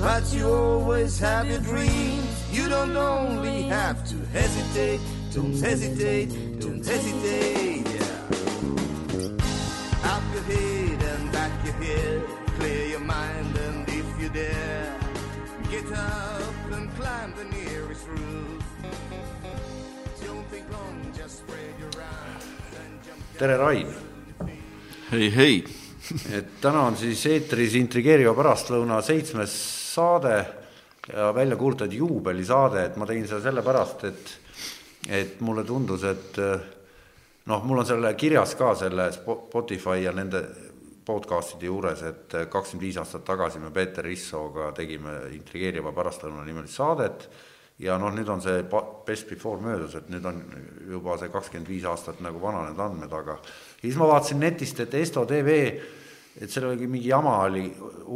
But you always have your dreams. You don't only have to hesitate, don't hesitate, don't hesitate. Yeah. Up your head and back your head, clear your mind and if you dare, get up and climb the nearest roof. Don't think long, just spread your arms and jump. tere, Rain. hei, hei. et täna on siis eetris intrigeeriva pärastlõuna seitsmes saade ja välja kuulutatud juubelisaade, et ma tegin seda sellepärast, et et mulle tundus, et noh, mul on selle kirjas ka selle Spo- Spotify ja nende podcast'ide juures, et kakskümmend viis aastat tagasi me Peeter Rissooga tegime intrigeeriva pärastlõuna nimelist saadet ja noh, nüüd on see best before möödas, et nüüd on juba see kakskümmend viis aastat nagu vananenud andmed, aga siis ma vaatasin netist, et Esto tv, et seal oli mingi jama oli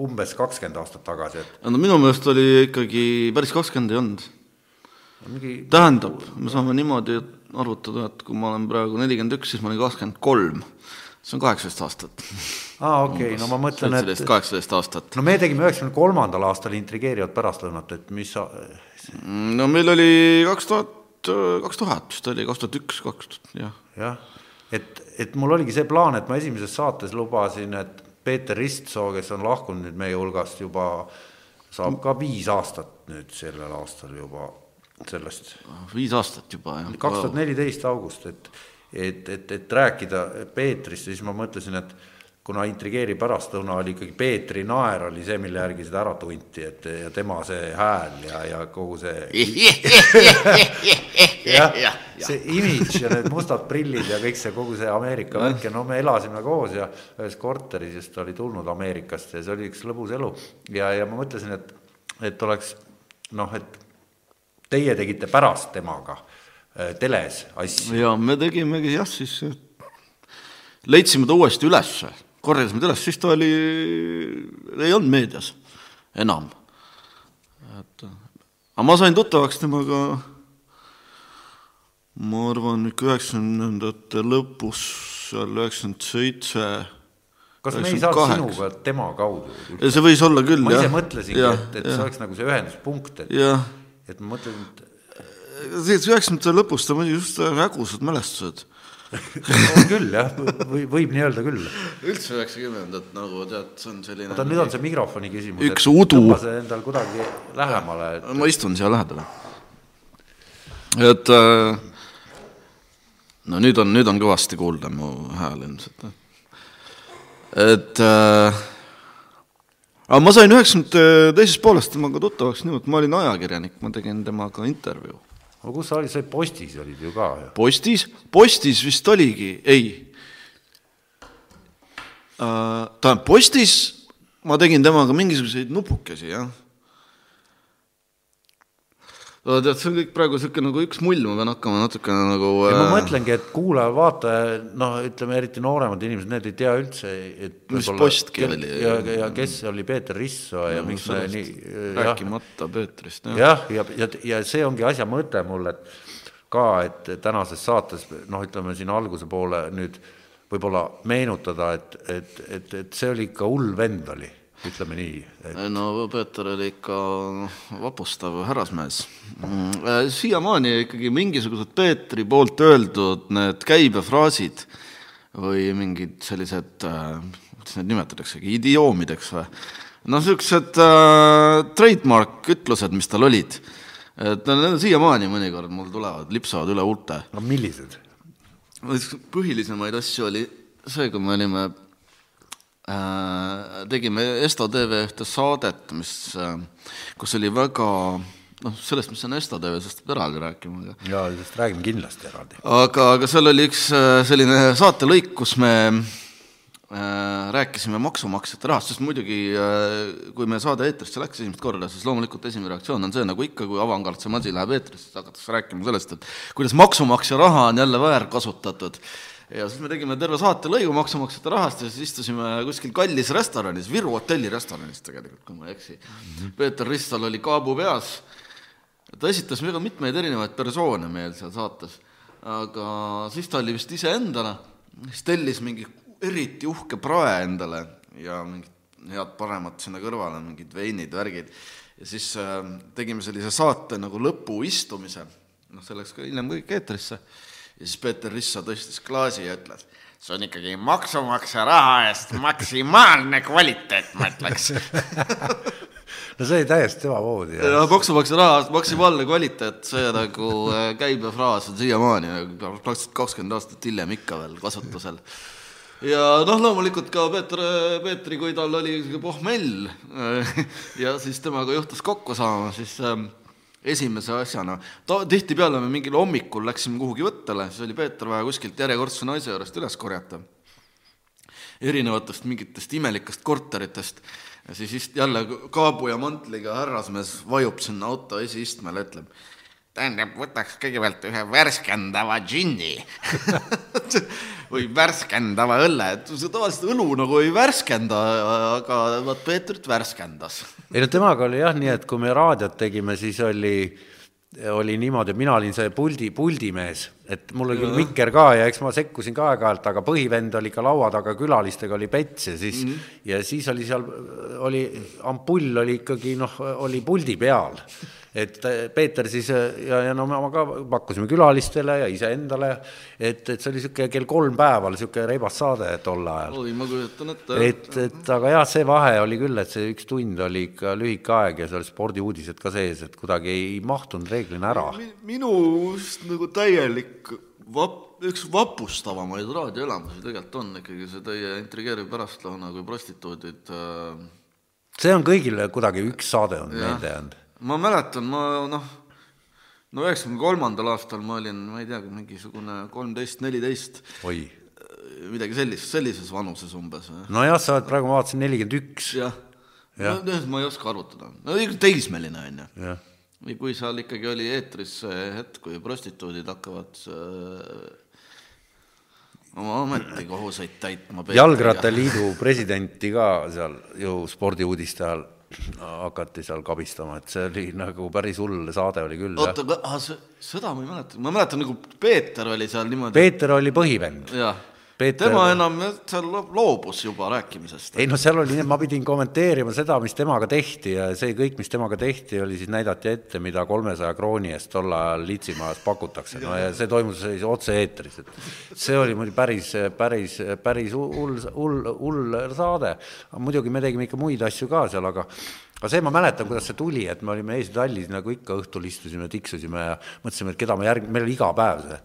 umbes kakskümmend aastat tagasi, et no minu meelest oli ikkagi päris kakskümmend ei olnud. mingi tähendab, me saame niimoodi arvutada, et kui ma olen praegu nelikümmend üks, siis ma olin kakskümmend kolm. see on kaheksateist aastat. aa okei okay,, no ma mõtlen, et kaheksateist aastat. no me tegime üheksakümne kolmandal aastal intrigeerivat pärastlõunat, et mis sa, no meil oli kaks tuhat, kaks tuhat vist oli, kaks tuhat üks, kaks tuhat, jah. jah, et, et mul oligi see plaan, et ma esimeses saates lubasin, et Peeter Ristsoo, kes on lahkunud nüüd meie hulgast juba, saab ka viis aastat nüüd sellel aastal juba sellest viis aastat juba, jah. kaks tuhat neliteist august, et et, et, et rääkida Peetrist ja siis ma mõtlesin, et kuna intrigeeriv pärastlõuna oli ikkagi Peetri naer oli see, mille järgi seda ära tunti, et ja tema see hääl ja, ja kogu see jah, see imidž ja need mustad prillid ja kõik see kogu see Ameerika värk ja no me elasime koos ja ühes korteris, ta oli tulnud Ameerikast ja see oli üks lõbus elu. Ja, ja ma mõtlesin, et, et oleks noh, et teie tegite pärast temaga äh, teles asju. ja me tegimegi jah, siis äh, leidsime ta uuesti ülesse, korjasime ta üles, siis ta oli, ei olnud meedias enam. et aga ma sain tuttavaks temaga, ma arvan ikka üheksakümnendate lõpus, seal üheksakümmend seitse. kas me ei saanud sinuga tema kaudu? see võis olla küll ma ise jah. mõtlesingi, et, et see oleks nagu see ühenduspunkt, et, jah, et ma mõtlen, et üheksakümnendate lõpus ta oli just hägusad mälestused on küll jah, või võib nii öelda küll. üldse üheksakümnendad nagu tead, see on selline oota, nüüd on see mikrofoni küsimus. Üks udu. tõmba see endal kuidagi lähemale, et ma istun siia lähedal. et äh, no nüüd on, nüüd on kõvasti kuulda mu hääl ilmselt. et äh, aga ma sain üheksakümnendate teises pooles temaga tuttavaks niimoodi, ma olin ajakirjanik, ma tegin temaga intervjuu. Aga kus sa olid, sa olid postis olid ju ka ju. postis, postis vist oligi, ei äh,. tähendab, postis ma tegin temaga mingisuguseid nupukesi, jah. tead, see on kõik praegu niisugune nagu üks mull, ma pean hakkama natukene nagu ja ma äh, mõtlengi, et kuulaja-vaataja, noh, ütleme eriti nooremad inimesed, need ei tea üldse, et Mis võib-olla- postki oli? ja, ja kes oli Peeter Risso ja miks me nii, rääkimata Peetrist, jah. jah, ja, ja, ja, ja see ongi asja mõte mul, et ka, et tänases saates noh, ütleme siin alguse poole nüüd võib-olla meenutada, et, et, et, et see oli ikka hull vend oli, ütleme nii, et no Peeter oli ikka vapustav härrasmees. siiamaani ikkagi mingisugused Peetri poolt öeldud need käibefraasid või mingid sellised, kuidas neid nimetataksegi, idioomideks või? noh, niisugused äh, trademark ütlused, mis tal olid, et no need on siiamaani mõnikord mul tulevad, lipsavad üle huulte no millised? üks põhilisemaid asju oli see, kui me olime äh,, tegime Esto tv ühte saadet, mis äh,, kus oli väga noh, sellest, mis on Esto tv, sellest peab eraldi rääkima, aga ja sellest räägime kindlasti eraldi. aga, aga seal oli üks äh, selline saatelõik, kus me äh, rääkisime maksumaksjate rahast, sest muidugi äh, kui meie saade eetrisse läks esimest korda, siis loomulikult esimene reaktsioon on see, nagu ikka, kui avangardse asi läheb eetrisse, hakatakse rääkima sellest, et kuidas maksumaksja raha on jälle väärkasutatud. Ja siis me tegime terve saatelõigu maksumaksjate rahast ja siis istusime kuskil kallis restoranis, Viru hotelli restoranis tegelikult, kui ma ei eksi. -hmm. Peeter Ristal oli kaabu peas, ta esitas väga mitmeid erinevaid persoone meil seal saates, aga siis ta oli vist iseendana, siis tellis mingi eriti uhke prae endale ja mingid head paremat sinna kõrvale, mingid veinid, värgid. ja siis äh, tegime sellise saate nagu lõpuistumise, noh, see läks ka hiljem kõik eetrisse. Ja siis Peeter Rissa tõstis klaasi ja ütles, see on ikkagi maksumaksja raha eest maksimaalne kvaliteet, ma ütleks no see oli täiesti samamoodi. ja maksumaksja raha eest maksimaalne kvaliteet, see nagu äh, käibefraas on siiamaani nagu praktiliselt kakskümmend aastat hiljem ikka veel kasutusel ja noh, loomulikult ka Peeter, Peetri, kui tal oli pohmell ja siis temaga juhtus kokku saama, siis äh, esimese asjana, tihtipeale me mingil hommikul läksime kuhugi võttele, siis oli Peeter vaja kuskilt järjekordse naise juurest üles korjata. erinevatest mingitest imelikest korteritest. Ja siis ist, jälle kaabu ja mantliga härrasmees vajub sinna auto esiistmele, ütleb tähendab, võtaks kõigepealt ühe värskendava džinni või värskendava õlle, et see tavaliselt õlu nagu ei värskenda, aga vot Peetrit värskendas. ei no temaga oli jah nii, et kui me raadiot tegime, siis oli, oli niimoodi, et mina olin see puldi, puldimees, et mul oli küll mikker ka ja eks ma sekkusin ka aeg-ajalt, aga põhivend oli ikka laua taga, külalistega oli Pets ja siis mm, -hmm. ja siis oli seal, oli, ampull oli ikkagi noh, oli puldi peal et äh, Peeter siis äh, ja, ja no me ka pakkusime külalistele ja iseendale, et, et see oli niisugune kell kolm päeval niisugune reibas saade tol ajal. oi, ma kujutan ette. et, et aga jah, see vahe oli küll, et see üks tund oli ikka lühike aeg ja seal spordiuudised ka sees, et kuidagi ei mahtunud reeglina ära Mi. minu just nagu täielik vap-, üks vapustavamaid raadioelamusi tegelikult on ikkagi see teie intrigeeriv pärastlõuna, kui prostituudid äh... see on kõigile kuidagi üks saade on meelde jäänud ma mäletan, ma noh, no üheksakümne kolmandal aastal ma olin, ma ei tea, mingisugune kolmteist, neliteist. midagi sellist, sellises vanuses umbes. nojah, sa oled praegu, ma vaatasin, nelikümmend üks. jah ja., no ma ei oska arvutada, no teismeline on ju. Või kui seal ikkagi oli eetris see hetk, kui prostituudid hakkavad äh, oma ametikohuseid täitma. jalgrattaliidu presidenti ka seal ju spordiuudiste ajal hakati seal kabistama, et see oli nagu päris hull saade oli küll. oota, seda ma ei mäleta, ma mäletan nagu Peeter oli seal niimoodi. Peeter oli põhivend. Peeter... tema enam seal loobus juba rääkimisest. ei no seal oli nii, et ma pidin kommenteerima seda, mis temaga tehti ja see kõik, mis temaga tehti, oli siis näidati ette, mida kolmesaja krooni eest tol ajal Litsimajas pakutakse, no ja see toimus otse-eetris, et see oli muidugi päris, päris, päris hull, hull, hull saade. muidugi me tegime ikka muid asju ka seal, aga aga see ma mäletan, kuidas see tuli, et me olime eeslitallis nagu ikka õhtul istusime, tiksusime ja mõtlesime, et keda me järg-, meil oli iga päev see,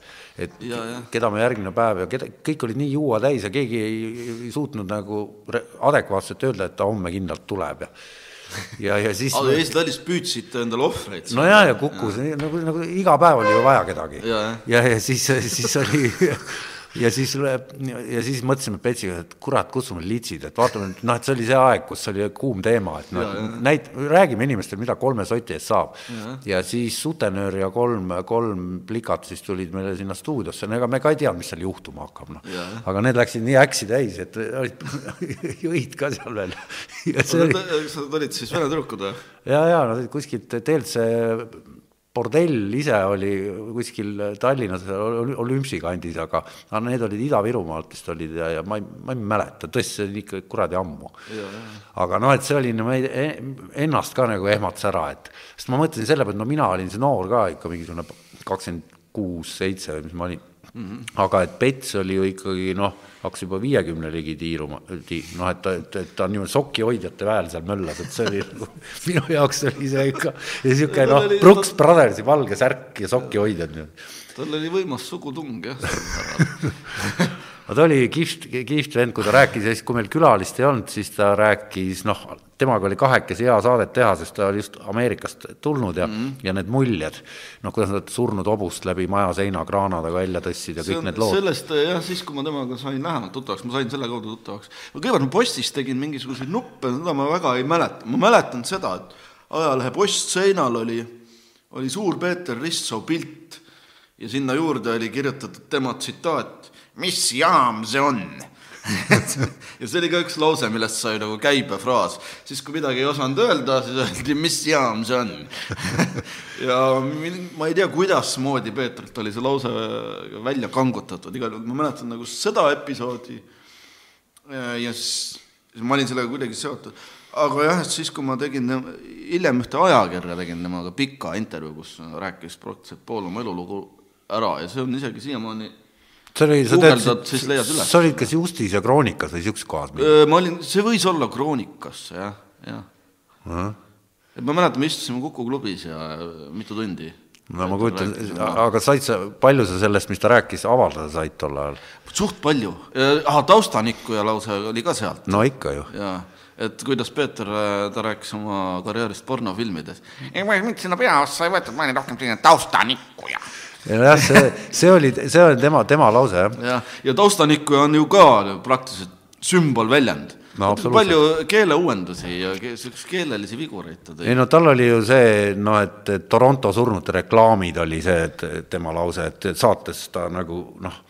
et ja, ja. keda me järgmine päev ja keda, kõik olid nii juua täis ja keegi ei, ei suutnud nagu adekvaatselt öelda, et ta homme kindlalt tuleb ja ja, ja siis aga eestlased püüdsite endale ohvreid. no ja, ja kukkus nagu, nagu iga päev oli ju vaja kedagi. ja, ja, ja siis, siis oli ja siis, ja siis mõtlesime Petsiga, et kurat, kutsume litsid, et vaatame, noh, et see oli see aeg, kus oli kuum teema, et noh, näit-, räägime inimestele, mida kolme soti eest saab. ja siis sutenöör ja kolm, kolm plikat siis tulid meile sinna stuudiosse, no ega me ka ei teadnud, mis seal juhtuma hakkab, noh. aga need läksid nii äksi täis, et olid jõid ka seal veel. sa olid siis vene tüdrukud või? ja, ja nad olid kuskilt, see bordell ise oli kuskil Tallinnas Olümpsi kandis, aga, aga need olid Ida-Virumaalt vist olid ja, ja ma ei, ma ei mäleta, tõesti, see oli ikka kuradi ammu. aga noh, et see oli, no ma ei, ennast ka nagu ehmatas ära, et sest ma mõtlesin selle peale, et no mina olin see noor ka ikka mingisugune kakskümmend kuus, seitse või mis ma olin mm. -hmm. aga et Pets oli ju ikkagi noh, hakkas juba viiekümne ligi tiiruma ti,, noh, et ta, et, et ta niimoodi sokihoidjate väel seal möllas, et see oli nagu minu jaoks oli see ikka niisugune noh, Brooks Brothersi valge särk ja sokihoidjad. tal oli võimas sugutung jah no ta oli kihvt, kihvt vend, kui ta rääkis ja siis, kui meil külalist ei olnud, siis ta rääkis, noh, temaga oli kahekesi hea saadet teha, sest ta oli just Ameerikast tulnud ja mm, -hmm. ja need muljed, noh, kuidas nad surnud hobust läbi maja seina kraanadega välja tõstsid ja kõik on- need lood. sellest jah, siis kui ma temaga sain lähemalt tuttavaks, ma sain selle kaudu tuttavaks. ma kõigepealt postis tegin mingisuguseid nuppe, seda ma väga ei mäleta, ma mäletan seda, et ajalehe postseinal oli, oli suur Peeter Ristsoo pilt ja sinna juurde oli kirjutatud tema tsitaat, mis jaam see on ja see oli ka üks lause, millest sai nagu käibefraas. siis, kui midagi ei osanud öelda, siis öeldi, mis jaam see on ja ma ei tea, kuidasmoodi Peetrilt oli see lause välja kangutatud, igal juhul ma mäletan nagu seda episoodi ja siis siis ma olin sellega kuidagi seotud. aga jah, et siis, kui ma tegin hiljem ühte ajakirja tegin temaga pika intervjuu, kus rääkis praktiliselt pool oma elulugu ära ja see on isegi siiamaani see oli, sa üles. sa olid kas Justis ja Kroonikas või sihukeses kohas? Ma olin, see võis olla Kroonikas, jah, jah. et ma mäletan, me istusime Kuku klubis ja mitu tundi. no ma kujutan, aga said sa, palju sa sellest, mis ta rääkis, avaldada said tol ajal? suht palju, ah, taustanikkuja lause oli ka sealt no ikka ju. jaa, et kuidas Peeter, ta rääkis oma karjäärist pornofilmides. ei, ma mind sinna peaossa ei võetud, ma olin rohkem selline taustanikkuja. Jah, see, see oli, see oli tema, tema lause jah. jah, ja taustanikkuja on ju ka praktiliselt sümbolväljend No palju keeleuuendusi ja siukseid keelelisi vigureid ta tõi ei no tal oli ju see, noh, et Toronto surnute reklaamid oli see, et tema lause, et et saates ta nagu noh,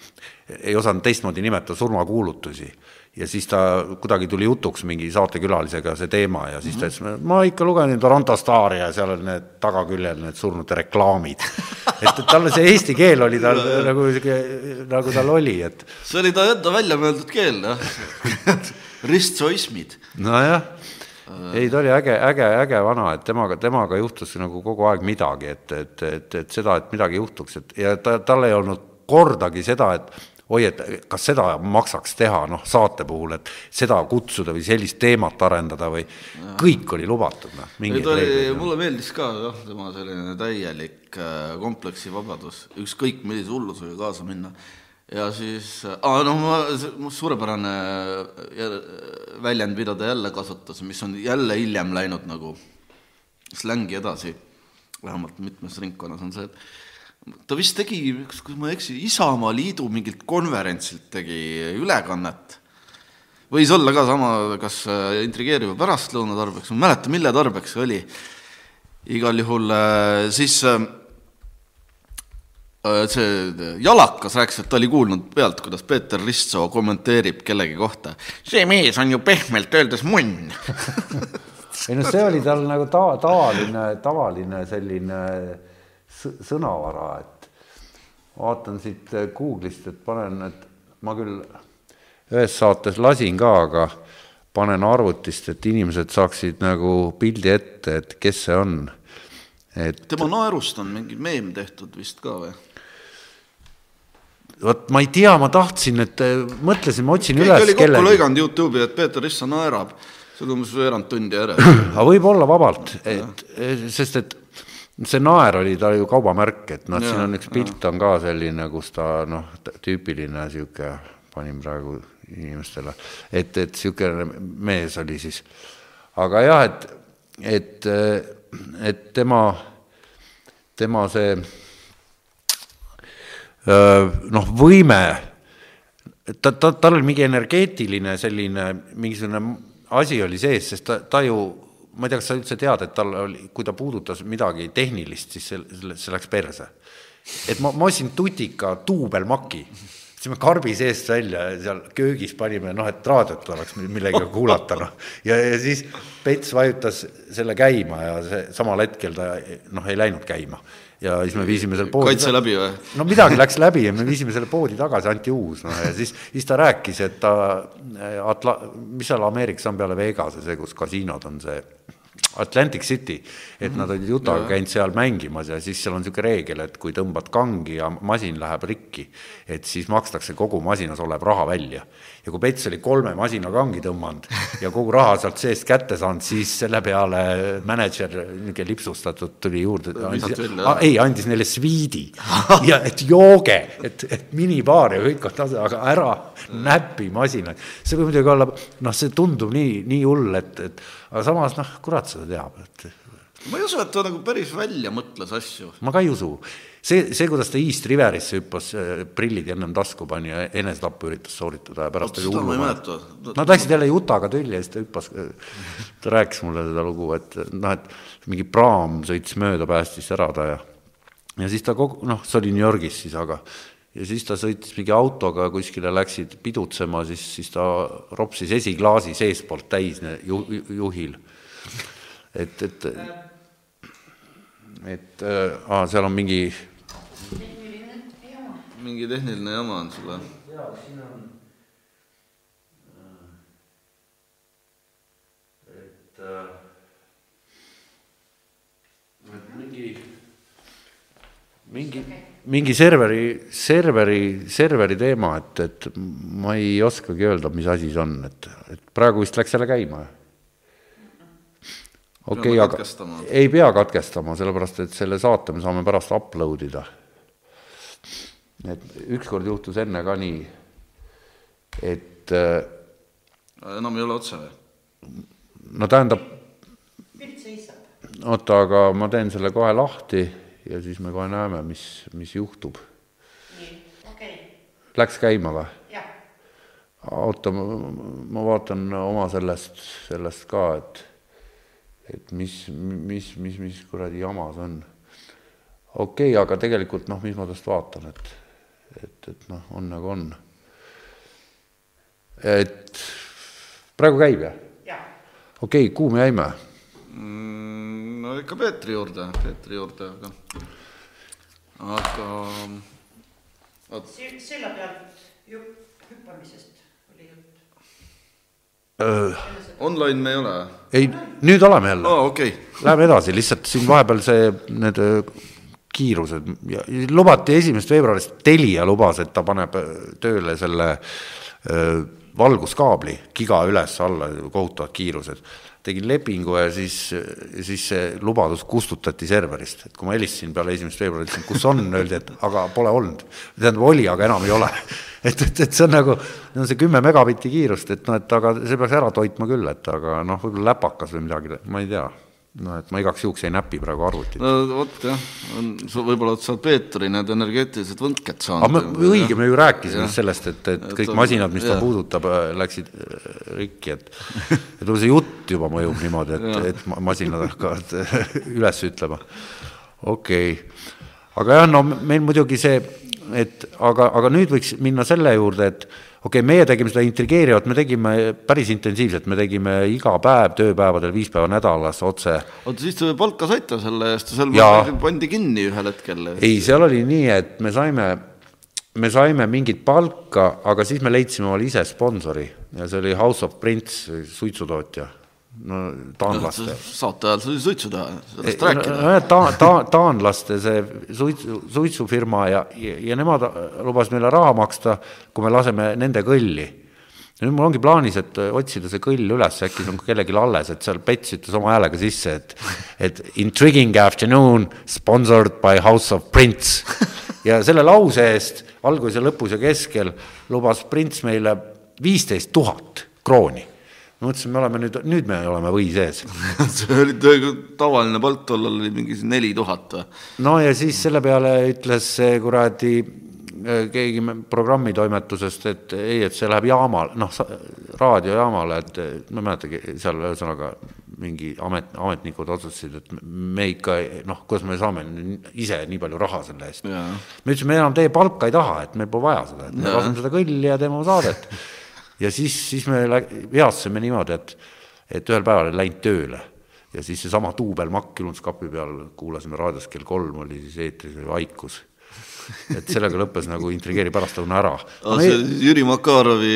ei osanud teistmoodi nimetada surmakuulutusi. Ja siis ta kuidagi tuli jutuks mingi saatekülalisega see teema ja siis ta ütles, ma ikka lugesin Toronto Stari ja seal on need tagaküljel need surnute reklaamid. et, talle see eesti keel oli tal nagu sihuke, nagu tal oli, et see oli ta enda välja mõeldud keel, jah ristsoismid. nojah, ei ta oli äge, äge, äge vana, et temaga, temaga juhtus nagu kogu aeg midagi, et, et, et, et seda, et midagi juhtuks, et ja ta, tal ei olnud kordagi seda, et oi, et kas seda maksaks teha, noh, saate puhul, et seda kutsuda või sellist teemat arendada või kõik oli lubatud, noh, mulle meeldis ka jah, tema selline täielik äh, kompleksivabadus, ükskõik millise hullusega kaasa minna. ja siis äh,, noh, ma, mu suurepärane jä- väljend, mida ta jälle kasutas, mis on jälle hiljem läinud nagu slängi edasi, vähemalt mitmes ringkonnas, on see, et ta vist tegi, kui ma ei eksi, Isamaa Liidu mingilt konverentsilt tegi ülekannet võis olla ka sama, kas äh, intrigeeriva pärastlõuna tarbeks, ma ei mäleta, mille tarbeks see oli. igal juhul äh, siis äh, äh, see Jalakas rääkis, et ta oli kuulnud pealt, kuidas Peeter Ristsoo kommenteerib kellegi kohta. see mees on ju pehmelt öeldes munn ei no see oli tal nagu ta-, tavaline, tavaline selline sõ- sõnavara, et vaatan siit Google'ist, et panen, et ma küll ühes saates lasin ka, aga panen arvutist, et inimesed saaksid nagu pildi ette, et kes see on. et tema naerust on mingi meem tehtud vist ka või? vot ma ei tea, ma tahtsin, et äh, mõtlesin, ma otsin keegi üles kokku lõiganud Youtube'i, et Peeter Rissa naerab. see oli umbes veerand tundi järel. aga võib-olla vabalt, et sest et see naer oli ta ju kaubamärk, et noh, siin on üks pilt on ka selline, kus ta noh, tüüpiline sihuke, panin praegu inimestele, et, et niisugune mees oli siis. aga jah, et, et, et tema, tema see noh, võime ta, ta, tal oli mingi energeetiline selline mingisugune asi oli sees, sest ta, ta ju, ma ei tea, kas sa üldse tead, et tal oli, kui ta puudutas midagi tehnilist, siis see, see läks perse. et ma, ma ostsin tutika duubelmaki, võtsime karbi seest välja ja seal köögis panime, noh, et raadiot oleks millegagi kuulata, noh. ja, ja siis Pets vajutas selle käima ja see samal hetkel ta noh, ei läinud käima ja siis me viisime selle poodi kaitse läbi või? no midagi läks läbi ja me viisime selle poodi tagasi, anti uus, noh ja siis, siis ta rääkis, et ta Atla-, mis seal Ameerikas on peale Vegase, see, kus kasiinod on see Atlantic City, et nad olid Utah'ga käinud seal mängimas ja siis seal on niisugune reegel, et kui tõmbad kangi ja masin läheb rikki, et siis makstakse kogu masinas olev raha välja. Ja kui Pets oli kolme masina kangi tõmmanud ja kogu raha sealt seest kätte saanud, siis selle peale mänedžer, niisugune lipsustatud, tuli juurde, ei, andis neile sviidi ja et jooge, et, et minibaar ja kõik on tasa, aga ära näpi masinaid. see võib muidugi olla, noh, see tundub nii, nii hull, et, et aga samas noh, kurat seda teab, et. ma ei usu, et ta nagu päris välja mõtles asju. ma ka ei usu. See, see, kuidas ta East Riverisse hüppas, prillid ennem tasku pani ja enesetappu üritas sooritada ja pärast oli hullu. Nad läksid jälle Utaga tülli ja siis ta hüppas, ta rääkis mulle seda lugu, et noh, et mingi praam sõitis mööda, päästis ära ta ja ja siis ta kogu, noh, see oli New Yorgis siis, aga ja siis ta sõitis mingi autoga kuskile, läksid pidutsema, siis, siis ta ropsis esiklaasi seestpoolt täis ju, juhil. et, et, et äh, seal on mingi. Mingi tehniline jama on sul või? jaa, siin on. et äh,, et mingi, mingi mingi serveri, serveri, serveri teema, et, et ma ei oskagi öelda, mis asi see on, et, et praegu vist läks jälle käima. okei okay,, aga ei pea katkestama, sellepärast et selle saate me saame pärast upload ida. Et ükskord juhtus enne ka nii, et äh, enam ei ole otse või? no tähendab, oota, aga ma teen selle kohe lahti ja siis me kohe näeme, mis, mis juhtub. nii, okei okay.. Läks käima või? jah. oota, ma, ma vaatan oma sellest, sellest ka, et, et mis, mis, mis, mis kuradi jama see on. okei okay,, aga tegelikult noh, mis ma tast vaatan, et, et, et noh, on nagu on. et praegu käib jah? okei okay,, kuhu me jäime mm,? no ikka Peetri juurde, Peetri juurde, aga, aga vot. selle pealt jupp hüppamisest oli jutt. Online me ei ole? ei, nüüd oleme jälle oh,. Okay. Läheme edasi, lihtsalt siin vahepeal see, need kiirused. Ja lubati esimesest veebruarist, Telia lubas, et ta paneb tööle selle äh, valguskaabli giga üles-alla, kohutavad kiirused. Tegin lepingu ja siis, siis see lubadus kustutati serverist, et kui ma helistasin peale esimest veebruari, ütlesin, kus on, öeldi, et aga pole olnud. tähendab, oli, aga enam ei ole. et, et, et see on nagu, no see kümme megabitti kiirust, et noh, et aga see peaks ära toitma küll, et aga noh, võib-olla läpakas või midagi, ma ei tea noh, et ma igaks juhuks ei näpi praegu arvutit. no vot jah, on, võib-olla sa oled Peetri need energeetilised võnked saanud. aga me, õige, me ju rääkisime sellest, et, et kõik et, masinad, mis ta puudutab, äh, läksid äh, rikki, et et võib-olla see jutt juba mõjub niimoodi, et, et masinad hakkavad üles ütlema. okei okay., aga jah, no meil muidugi see, et aga, aga nüüd võiks minna selle juurde, et okei okay,, meie tegime seda intrigeerivat, me tegime päris intensiivselt, me tegime iga päev tööpäevadel viis päeva nädalas otse. oota, siis te palka saite selle eest, seal ja... pandi kinni ühel hetkel? ei, seal oli nii, et me saime, me saime mingit palka, aga siis me leidsime omale ise sponsori ja see oli House of Prince, suitsutootja no taanlaste. saate ajal suitsu teha, sellest rääkida. nojah, ta-, ta-, taanlaste see suitsu, suitsufirma ja, ja, ja nemad lubasid meile raha maksta, kui me laseme nende kõlli. nüüd mul ongi plaanis, et otsida see kõll üles, äkki see on kellelgi alles, et seal Pets ütles oma häälega sisse, et et intriguing afternoon sponsored by House of Prince. ja selle lause eest alguses ja lõpus ja keskel lubas Prints meile viisteist tuhat krooni ma mõtlesin, me oleme nüüd, nüüd me oleme või sees see oli tavaline palk tollal oli mingi neli tuhat või? no ja siis selle peale ütles see kuradi äh, keegi programmitoimetusest, et ei, et see läheb jaamale, noh, raadiojaamale, et ma ei mäletagi, seal ühesõnaga mingi amet, ametnikud otsustasid, et me ikka noh, kuidas me saame ise nii palju raha selle eest. me ütlesime, me enam teie palka ei taha, et meil pole vaja seda, et me laseme seda kõlli ja teeme oma saadet ja siis, siis me veastasime niimoodi, et, et ühel päeval ei läinud tööle ja siis seesama duubelmakk külmutuskapi peal, kuulasime raadios kell kolm oli siis eetris oli vaikus. et sellega lõppes nagu intrigeeri pärastlõuna ära. See Jüri Makarovi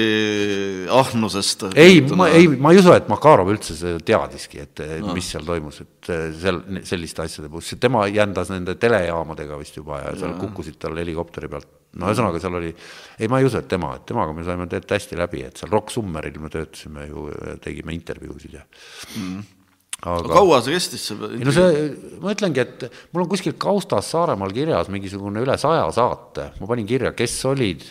ahnusest. ei, ma ei, ma ei usu, et Makarov üldse seda teadiski, et no. mis seal toimus, et eh, seal selliste asjade puhul, tema jändas nende telejaamadega vist juba ja seal ja. kukkusid tal helikopteri pealt. No ühesõnaga, seal oli, ei, ma ei usu, et tema, et temaga me saime tegelikult hästi läbi, et seal Rock Summeril me töötasime ju, tegime intervjuusid ja mm aga kaua see kestis, see ei no see, ma ütlengi, et mul on kuskil kaustas Saaremaal kirjas mingisugune üle saja saate, ma panin kirja, kes olid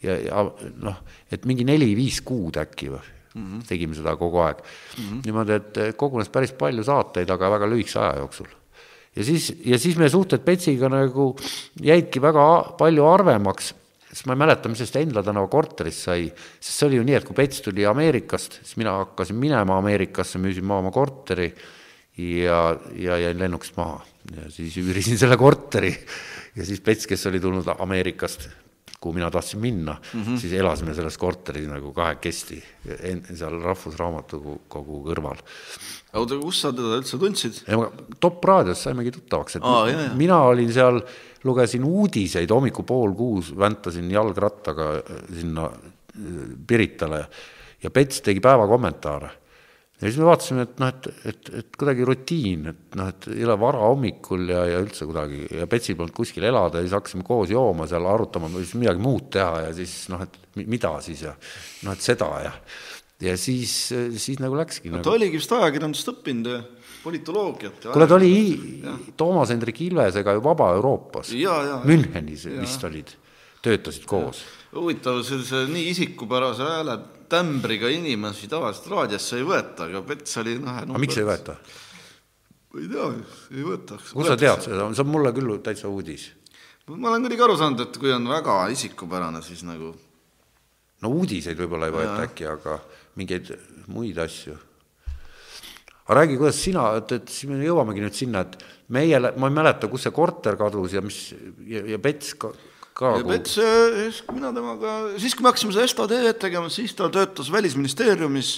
ja, ja noh, et mingi neli-viis kuud äkki või mm -hmm. tegime seda kogu aeg mm. -hmm. niimoodi, et kogunes päris palju saateid, aga väga lühikese aja jooksul. Ja siis, ja siis meie suhted Petsiga nagu jäidki väga palju harvemaks. Siis ma ei mäleta, mis sellest Endla tänava korterist sai, sest see oli ju nii, et kui Pets tuli Ameerikast, siis mina hakkasin minema Ameerikasse, müüsin maha oma korteri ja, ja jäin lennukist maha. Ja siis üürisin selle korteri. Ja siis Pets, kes oli tulnud Ameerikast, kuhu mina tahtsin minna mm, -hmm. siis elasime selles korteris nagu kahekesti seal Rahvusraamatukogu kõrval. oota, kus sa teda üldse tundsid? Top raadios saimegi tuttavaks, et Aa, jah, jah. mina olin seal lugesin uudiseid hommikul pool kuus, väntasin jalgrattaga sinna Piritale ja Pets tegi päevakommentaare. Ja siis me vaatasime, et noh, et, et, et kuidagi rutiin, et noh, et ei ole vara hommikul ja, ja üldse kuidagi ja Petsil polnud kuskil elada ja siis hakkasime koos jooma seal, arutama, siis midagi muud teha ja siis noh, et mida siis ja noh, et seda ja ja siis, siis nagu läkski. ta nagu... oligi vist ajakirjandust õppinud ja politoloogiat. kuule, ta oli Toomas Hendrik Ilvesega ju Vaba Euroopas. Münchenis ja. vist olid, töötasid koos. huvitav, sellise nii isikupärase hääle tämbriga inimesi tavaliselt raadiosse ei võeta, aga Pets oli noh. aga miks ei võeta? ei tea, ei võtaks. kust sa tead seda, see on mulle küll täitsa uudis. ma olen kuidagi aru saanud, et kui on väga isikupärane, siis nagu. no uudiseid võib-olla ei võeta ja. äkki, aga mingeid muid asju aga räägi, kuidas sina, et, et siis me jõuamegi nüüd sinna, et meie, ma ei mäleta, kus see korter kadus ja mis ja, ja Pets ka, ka. Pets, siis kui mina temaga, siis kui me hakkasime seda TV-d tegema, siis ta töötas Välisministeeriumis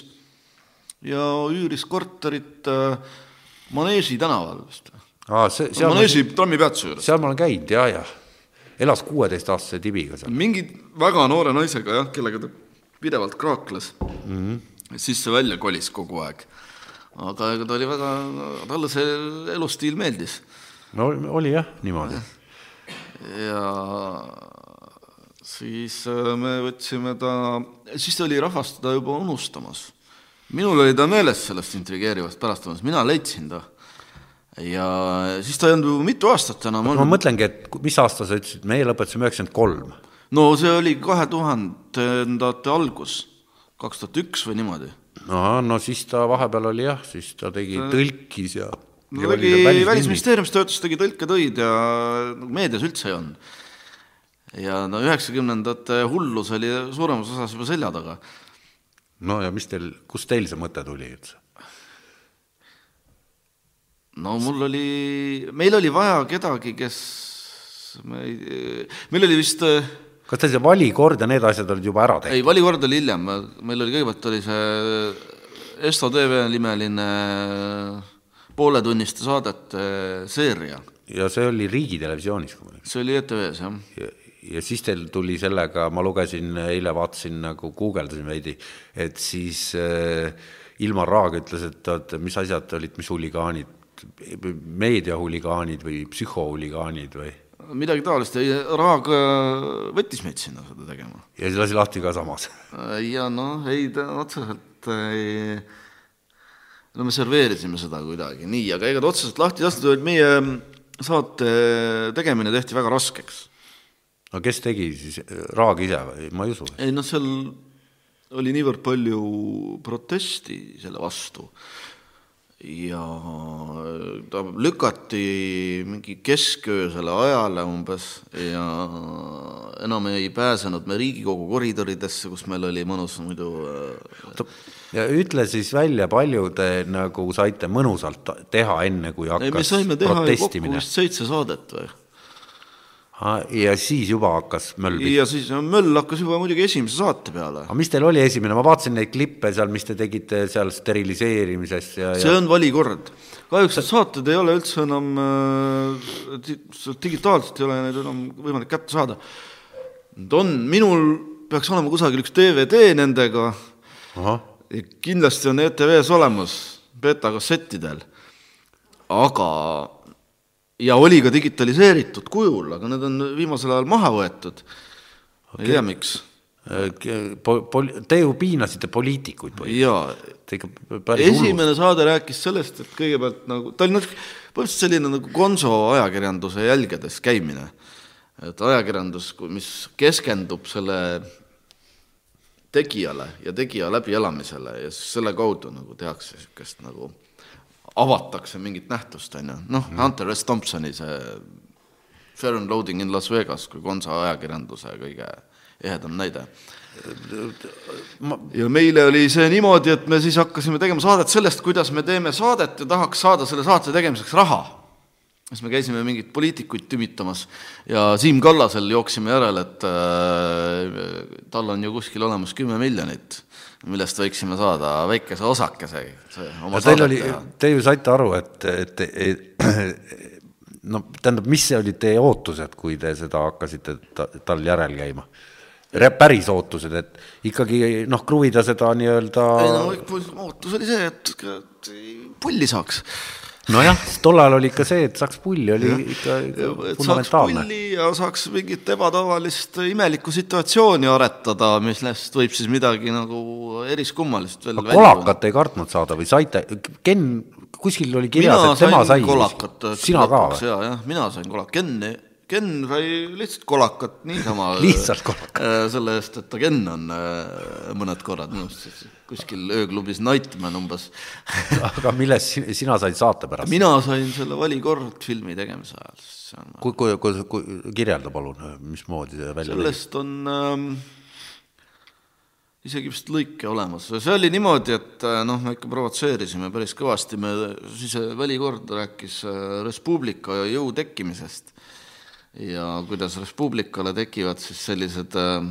ja üüris korterit äh, Maneesi tänaval vist. Maneesi ma, trammipeatuse juures. seal ma olen käinud ja, ja elas kuueteistaastase tibiga seal. mingi väga noore naisega jah, kellega ta pidevalt kraakles mm. -hmm. sisse-välja kolis kogu aeg aga ega ta oli väga, talle see elustiil meeldis. no oli jah, niimoodi. ja siis äh, me võtsime ta, siis oli rahvast teda juba unustamas. minul oli ta meeles sellest intrigeerivast pärastlõunast, mina leidsin ta. ja siis ta ei olnud ju mitu aastat enam olnud. ma mõtlengi, et mis aasta sa ütlesid, meie lõpetasime üheksakümmend kolm. no see oli kahe tuhandendate algus, kaks tuhat üks või niimoodi ahah, no siis ta vahepeal oli jah, siis ta tegi tõlkis ja no tegi Välisministeeriumis töötas, tegi tõlketöid ja nagu meedias üldse ei olnud. ja no üheksakümnendate hullus oli suuremas osas juba selja taga. no ja mis teil, kust teil see mõte tuli üldse? no mul oli, meil oli vaja kedagi, kes, me ei, meil oli vist kas teil see valikord ja need asjad olid juba ära tehtud? ei, valikord oli hiljem, meil oli kõigepealt oli see Esto tv nimeline pooletunniste saadete seeria. ja see oli Riigitelevisioonis? see oli ETV-s, jah. ja, ja siis teil tuli sellega, ma lugesin, eile vaatasin nagu, guugeldasin veidi, et siis äh, Ilmar Raag ütles, et oot, mis asjad olid, mis huligaanid, meediahuligaanid või psühhohuligaanid või? midagi taolist, Raag äh, võttis meid sinna seda tegema. ja siis lasi lahti ka samas? Äh, ja noh, ei ta otseselt ei, no me serveerisime seda kuidagi nii, aga ega ta otseselt lahti ei lastud, vaid meie saate tegemine tehti väga raskeks. no kes tegi siis, Raag ise või, ma ei usu. ei noh, seal oli niivõrd palju protesti selle vastu ja ta lükati mingi kesköösele ajale umbes ja enam ei pääsenud me Riigikogu koridoridesse, kus meil oli mõnus muidu äh, ja ütle siis välja, palju te nagu saite mõnusalt teha, enne kui hakkas ei, me saime teha kokku vist seitse saadet või? ja siis juba hakkas möll pihta. ja siis möll hakkas juba muidugi esimese saate peale. aga mis teil oli esimene, ma vaatasin neid klippe seal, mis te tegite seal steriliseerimisest ja, see ja on valikord. kahjuks need saated ei ole üldse enam äh,, digitaalselt ei ole neid enam võimalik kätte saada. Need on, minul peaks olema kusagil üks DVD nendega, ahah, kindlasti on ETV-s olemas beeta-kassettidel, aga ja oli ka digitaliseeritud kujul, aga need on viimasel ajal maha võetud okay.. ei tea, miks. Pol-, te ju piinasite poliitikuid hullult. esimene saade rääkis sellest, et kõigepealt nagu, ta oli natuke, põhimõtteliselt selline nagu Gonzo ajakirjanduse jälgedes käimine. et ajakirjandus, mis keskendub selle tegijale ja tegija läbielamisele ja siis selle kaudu nagu tehakse niisugust nagu, avatakse mingit nähtust, on ju, noh, Hunter S. Thompsoni see Fair and Loading in Las Vegas kui Gonzo ajakirjanduse kõige ehedam näide. Ja meile oli see niimoodi, et me siis hakkasime tegema saadet sellest, kuidas me teeme saadet ja tahaks saada selle saate tegemiseks raha. Siis me käisime mingeid poliitikuid tümitamas ja Siim Kallasel jooksime järele, et äh, tal on ju kuskil olemas kümme miljonit, millest võiksime saada väikese osakese. ja teil oli, te ju saite aru, et, et, et no tähendab, mis olid teie ootused, kui te seda hakkasite ta, tal järel käima? päris ootused, et ikkagi noh, kruvida seda nii-öelda ei no ootus oli see, et pulli saaks. nojah, tol ajal oli ikka see, et saaks pulli, oli ikka, ikka et saaks fundamentaalne. pulli ja saaks mingit ebatavalist imelikku situatsiooni aretada, millest võib siis midagi nagu eriskummalist veel kolakat ei kartnud saada või saite, Ken, kuskil oli kirjas, et tema sai. kolakat. sina ka või? jaa, jah, mina sain kolakat, Ken, Ken sai lihtsalt kolakat niisama. Lihtsalt kolakat.. selle eest, et ta Ken on äh, mõned korrad minu arust siis kuskil ööklubis Nightman umbes. aga millest si- sina said saate pärast? mina sain selle valikord filmi tegemise ajal, kui, kui, kui, kui, kirjelda palun, mismoodi see välja sellest on ähm, isegi vist lõike olemas, see oli niimoodi, et äh, noh, me ikka provotseerisime päris kõvasti, me siis äh, välikord rääkis äh, Res Publica jõu tekkimisest ja kuidas Res Publicale tekivad siis sellised äh,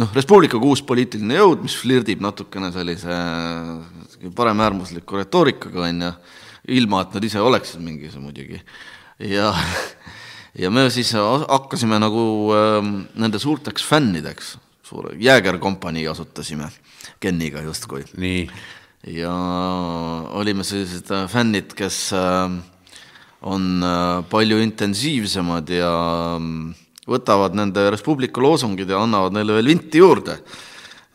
noh, Res Publica kui uus poliitiline jõud, mis flirdib natukene sellise äh, paremäärmusliku retoorikaga, on ju, ilma et nad ise oleksid mingis muidugi. ja, ja me siis hakkasime nagu äh, nende suurteks fännideks, suure jäägerkompanii asutasime Keniga justkui. Ja olime sellised äh, fännid, kes äh, on äh, palju intensiivsemad ja mm, võtavad nende Res Publica loosungid ja annavad neile veel vinti juurde.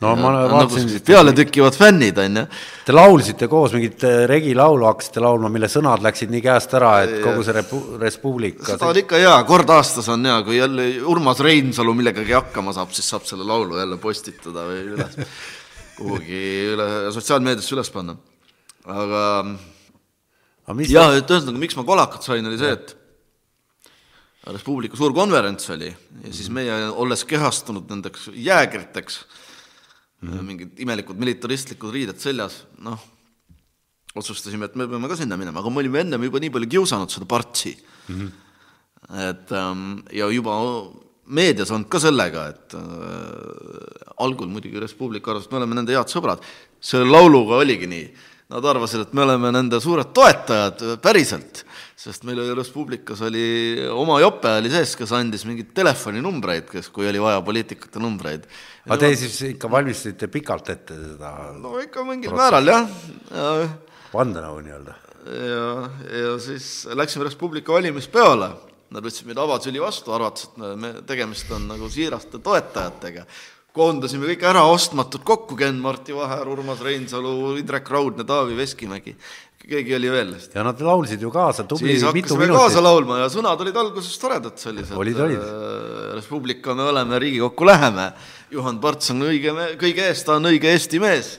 no ma nagu vaatasin, sellised pealetükkivad fännid, on ju. te laulsite koos mingit äh, regilaulu hakkasite laulma, mille sõnad läksid nii käest ära, et kogu see Repu-, Res Publica seda on ikka hea, kord aastas on hea, kui jälle Urmas Reinsalu millegagi hakkama saab, siis saab selle laulu jälle postitada või üles, kuhugi üle sotsiaalmeediasse üles panna. aga mis jah, et ühesõnaga, miks ma kolakat sain, oli see, et Res Publica suur konverents oli ja siis meie, olles kehastunud nendeks jäägriteks mm, -hmm. mingid imelikud militaristlikud riided seljas, noh, otsustasime, et me peame ka sinna minema, aga me olime ennem juba nii palju kiusanud seda partsi mm. -hmm. et ähm, ja juba meedias olnud ka sellega, et äh, algul muidugi Res Publica arvas, et me oleme nende head sõbrad, selle lauluga oligi nii Nad arvasid, et me oleme nende suured toetajad päriselt, sest meil oli Res Publicas oli oma jope oli sees, kes andis mingeid telefoninumbreid, kes, kui oli vaja poliitikute numbreid. aga te siis ikka valmistasite pikalt ette seda no ikka mingil määral jah ja, vandenõu nii-öelda? ja, ja siis läksime Res Publica valimispeole. Nad võtsid meid avasüli vastu, arvates, et me- me, tegemist on nagu siiraste toetajatega. Koondasime kõik äraostmatud kokku, Ken-Marti Vaher, Urmas Reinsalu, Indrek Raudne, Taavi Veskimägi, keegi oli veel. ja nad laulsid ju kaasa tubli siis mitu hakkasime kaasa minutit. laulma ja sõnad olid alguses toredad sellised. Olid, olid. Res Publica me oleme, Riigikokku läheme. Juhan Parts on õige, kõige eest, ta on õige Eesti mees.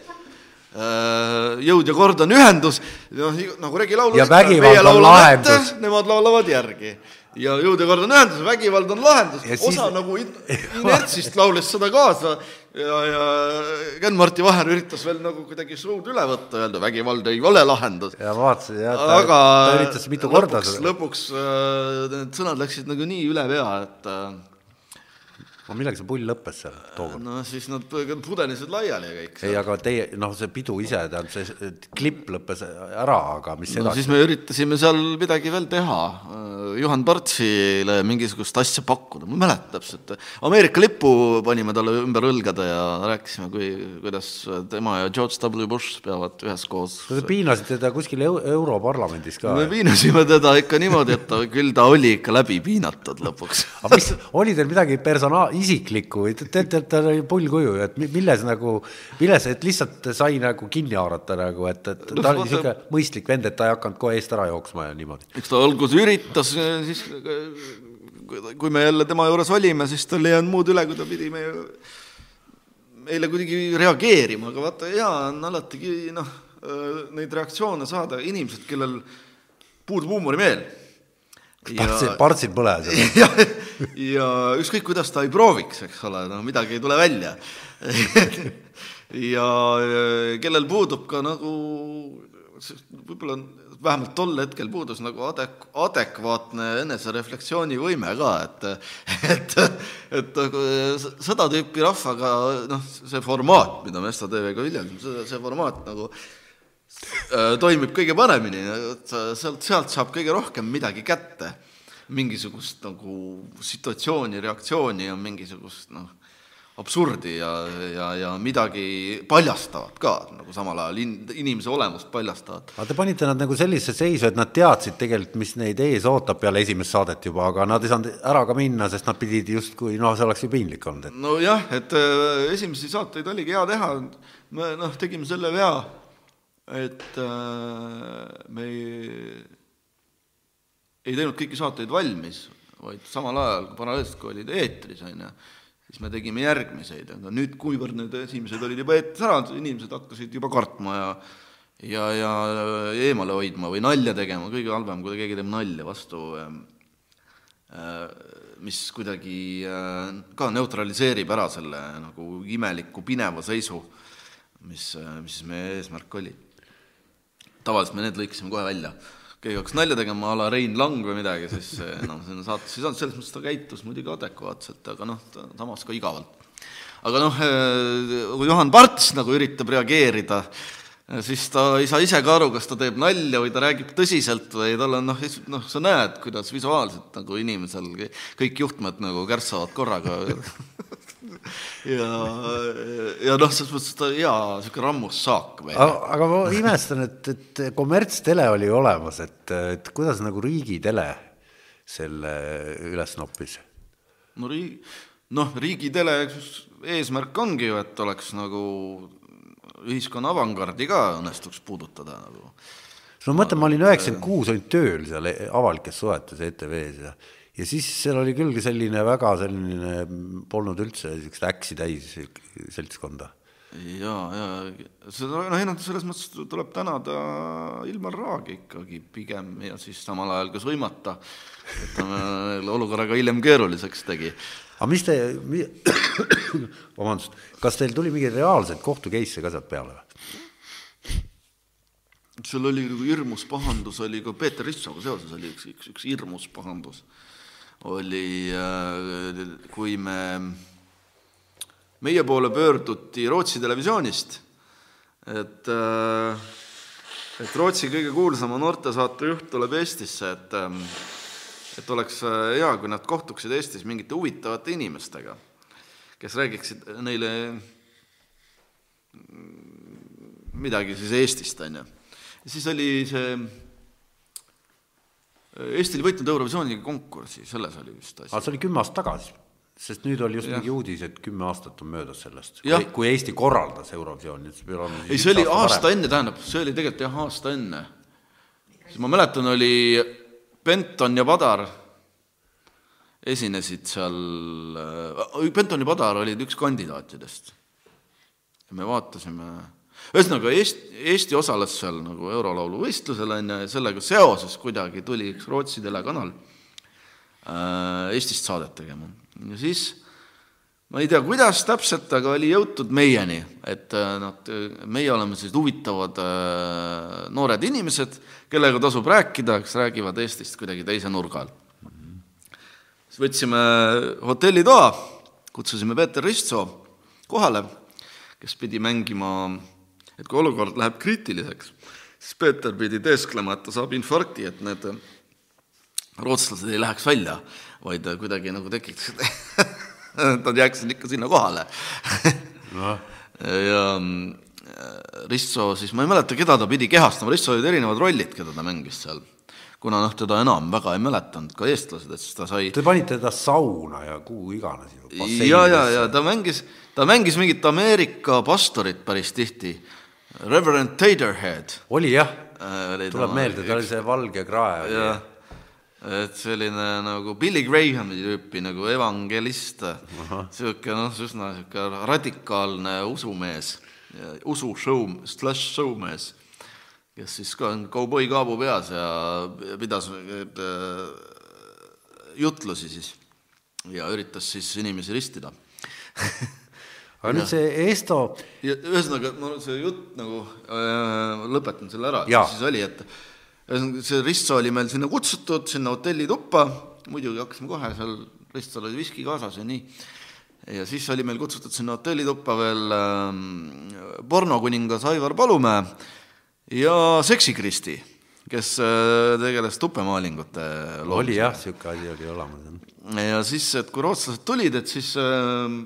Jõud ja kord on ühendus, noh nagu regilaul Ja vägivald on lahendus. nemad laulavad järgi. ja jõud ja kord on ühendus, vägivald on lahendus siis... osa nagu in- inertsist laulis seda kaasa ja, ja Ken-Marti Vaher üritas veel nagu kuidagi show'd üle võtta, öelda vägivald ei ole lahendus. ja vaatasin jah, ta, aga ta üritas mitu korda lõpuks, seda, lõpuks äh, need sõnad läksid nagu nii üle pea, et äh, aga millega see pull lõppes seal tookord? no siis nad pudelisid laiali ja kõik. ei, aga teie, noh, see pidu ise, tähendab, see klipp lõppes ära, aga mis no edasi siis me üritasime seal midagi veel teha, Juhan Partsile mingisugust asja pakkuda, ma ei mäleta täpselt, Ameerika lipu panime talle ümber õlgade ja rääkisime, kui, kuidas tema ja George W Bush peavad üheskoos Te piinasite teda kuskil eu- Europarlamendis ka me. piinasime teda ikka niimoodi, et ta, küll ta oli ikka läbi piinatud lõpuks. aga mis, oli teil midagi persona-, isiklikku teate, et tal oli pullkuju, et mi- milles nagu, milles, et lihtsalt sai nagu kinni haarata nagu, et, et ta oli niisugune mõistlik vend, et ta ei hakanud kohe eest ära jooksma ja niimoodi. eks ta alguses üritas, siis kui me jälle tema juures olime, siis tal ei jäänud muud üle, kui ta pidi meie, meile kuidagi reageerima, aga vaata, hea on alatigi noh, neid reaktsioone saada, inimesed, kellel puudub huumorimeel. partsid, partsid põles. ja, ja ükskõik, kuidas ta ei prooviks, eks ole, no midagi ei tule välja. ja kellel puudub ka nagu võib-olla vähemalt tol hetkel puudus nagu adek-, adekvaatne enesereflektsioonivõime ka, et et, et nagu seda tüüpi rahvaga noh, see formaat, mida me Esta TV-ga viljeldame, see, see formaat nagu äh, toimib kõige paremini, sealt, sealt saab kõige rohkem midagi kätte. Mingisugust nagu situatsiooni, reaktsiooni ja mingisugust noh, absurdi ja, ja, ja midagi paljastavat ka nagu samal ajal in,, inimese olemust paljastavat. aga te panite nad nagu sellisesse seisu, et nad teadsid tegelikult, mis neid ees ootab peale esimest saadet juba, aga nad ei saanud ära ka minna, sest nad pidid justkui, noh, see oleks ju piinlik olnud, et nojah, et äh, esimesi saateid oligi hea teha, me noh, tegime selle vea, et äh, me ei, ei teinud kõiki saateid valmis, vaid samal ajal paralleelselt, kui olid eetris, on ju, siis me tegime järgmiseid, aga nüüd, kuivõrd need esimesed olid juba eetris ära, inimesed hakkasid juba kartma ja ja, ja eemale hoidma või nalja tegema, kõige halvem, kui keegi teeb nalja vastu ähm, äh, mis kuidagi äh, ka neutraliseerib ära selle nagu imeliku pineva seisu, mis, mis meie eesmärk oli. Tavaliselt me need lõikasime kohe välja. keegi hakkas nalja tegema a la Rein Lang või midagi, siis noh, sinna saatesse ei saanud, selles mõttes ta käitus muidugi adekvaatselt, aga noh, samas ka igavalt. aga noh, kui Juhan Parts nagu üritab reageerida, siis ta ei saa ise ka aru, kas ta teeb nalja või ta räägib tõsiselt või tal on noh, noh, sa näed, kuidas visuaalselt nagu inimesel kõik juhtmed nagu kärssavad korraga ja, ja noh, selles mõttes ta hea niisugune rammus saak veel. aga, aga ma imestan, et, et kommertstele oli olemas, et, et kuidas nagu riigitele selle üles noppis? no riigi, noh, riigitele eesmärk ongi ju, et oleks nagu ühiskonna avangardi ka õnnestuks puudutada nagu. no ma mõtlen, ma olin üheksakümmend kuus olin tööl seal e- avalikes suhetes ETV-s ja ja siis seal oli küll selline väga selline, polnud üldse niisugust äksi täis seltskonda. ja, ja seda, noh, ei noh, selles mõttes tuleb tänada Ilmar Raagi ikkagi pigem ja siis samal ajal ka sõimata, et ta olukorraga hiljem keeruliseks tegi aga mis te, vabandust, kas teil tuli mingeid reaalseid kohtu case'e ka sealt peale või? seal oli nagu hirmus pahandus, oli ka Peeter Rissoga seoses oli üks, üks, üks hirmus pahandus. oli, kui me, meie poole pöörduti Rootsi televisioonist, et, et Rootsi kõige kuulsama noortesaate juht tuleb Eestisse, et, et oleks hea, kui nad kohtuksid Eestis mingite huvitavate inimestega, kes räägiksid neile midagi siis Eestist, on ju. Siis oli see Eesti oli võitnud Eurovisiooni konkursi, selles oli vist asi aga. see oli kümme aastat tagasi, sest nüüd oli just Jah. mingi uudis, et kümme aastat on möödas sellest, kui Eesti korraldas Eurovisiooni, ei, see oli aasta enne, tähendab, see oli tegelikult jah, aasta enne. siis ma mäletan, oli Benton ja Padar esinesid seal, Benton ja Padar olid üks kandidaatidest. ja me vaatasime, ühesõnaga Eesti, Eesti osales seal nagu eurolaulu võistlusel on ju ja sellega seoses kuidagi tuli üks Rootsi telekanal äh, Eestist saadet tegema. ja siis ma ei tea, kuidas täpselt, aga oli jõutud meieni, et nad, meie oleme sellised huvitavad noored inimesed, kellega tasub rääkida, kes räägivad Eestist kuidagi teise nurga all. siis võtsime hotellitoa, kutsusime Peeter Ristsoo kohale, kes pidi mängima, et kui olukord läheb kriitiliseks, siis Peeter pidi teesklema, et ta saab infarkti, et need rootslased ei läheks välja, vaid kuidagi nagu tekiks Nad jääksid ikka sinna kohale no. ja äh, Risto siis, ma ei mäleta, keda ta pidi kehastama, Risto olid erinevad rollid, keda ta mängis seal. kuna noh, teda enam väga ei mäletanud ka eestlased, et siis ta sai Te panite ta sauna ja kuhu iganes ja, ja, ja ta mängis, ta mängis mingit Ameerika pastorit päris tihti, Reverend Taterhead. oli jah. Äh,, tuleb meelde, ta oli see valge krae. jah. et selline nagu Billy Grahami tüüpi nagu evangelist, niisugune noh, üsna niisugune radikaalne usumees, usushow, slash showmees, kes siis ka on kauboi kaabu peas ja pidas äh, jutlusi siis ja üritas siis inimesi ristida aga nüüd see Esto ühesõnaga, ma see jutt nagu äh,, lõpetan selle ära, siis oli, et ühesõnaga, see Risto oli meil sinna kutsutud, sinna hotellituppa, muidugi hakkasime kohe seal, Ristol oli viski kaasas ja nii, ja siis oli meil kutsutud sinna hotellituppa veel äh, pornokuningas Aivar Palumäe ja Seksikristi, kes äh, tegeles tupemaalingute loomisega. oli jah, niisugune asi oli olemas. ja siis, et kui rootslased tulid, et siis äh,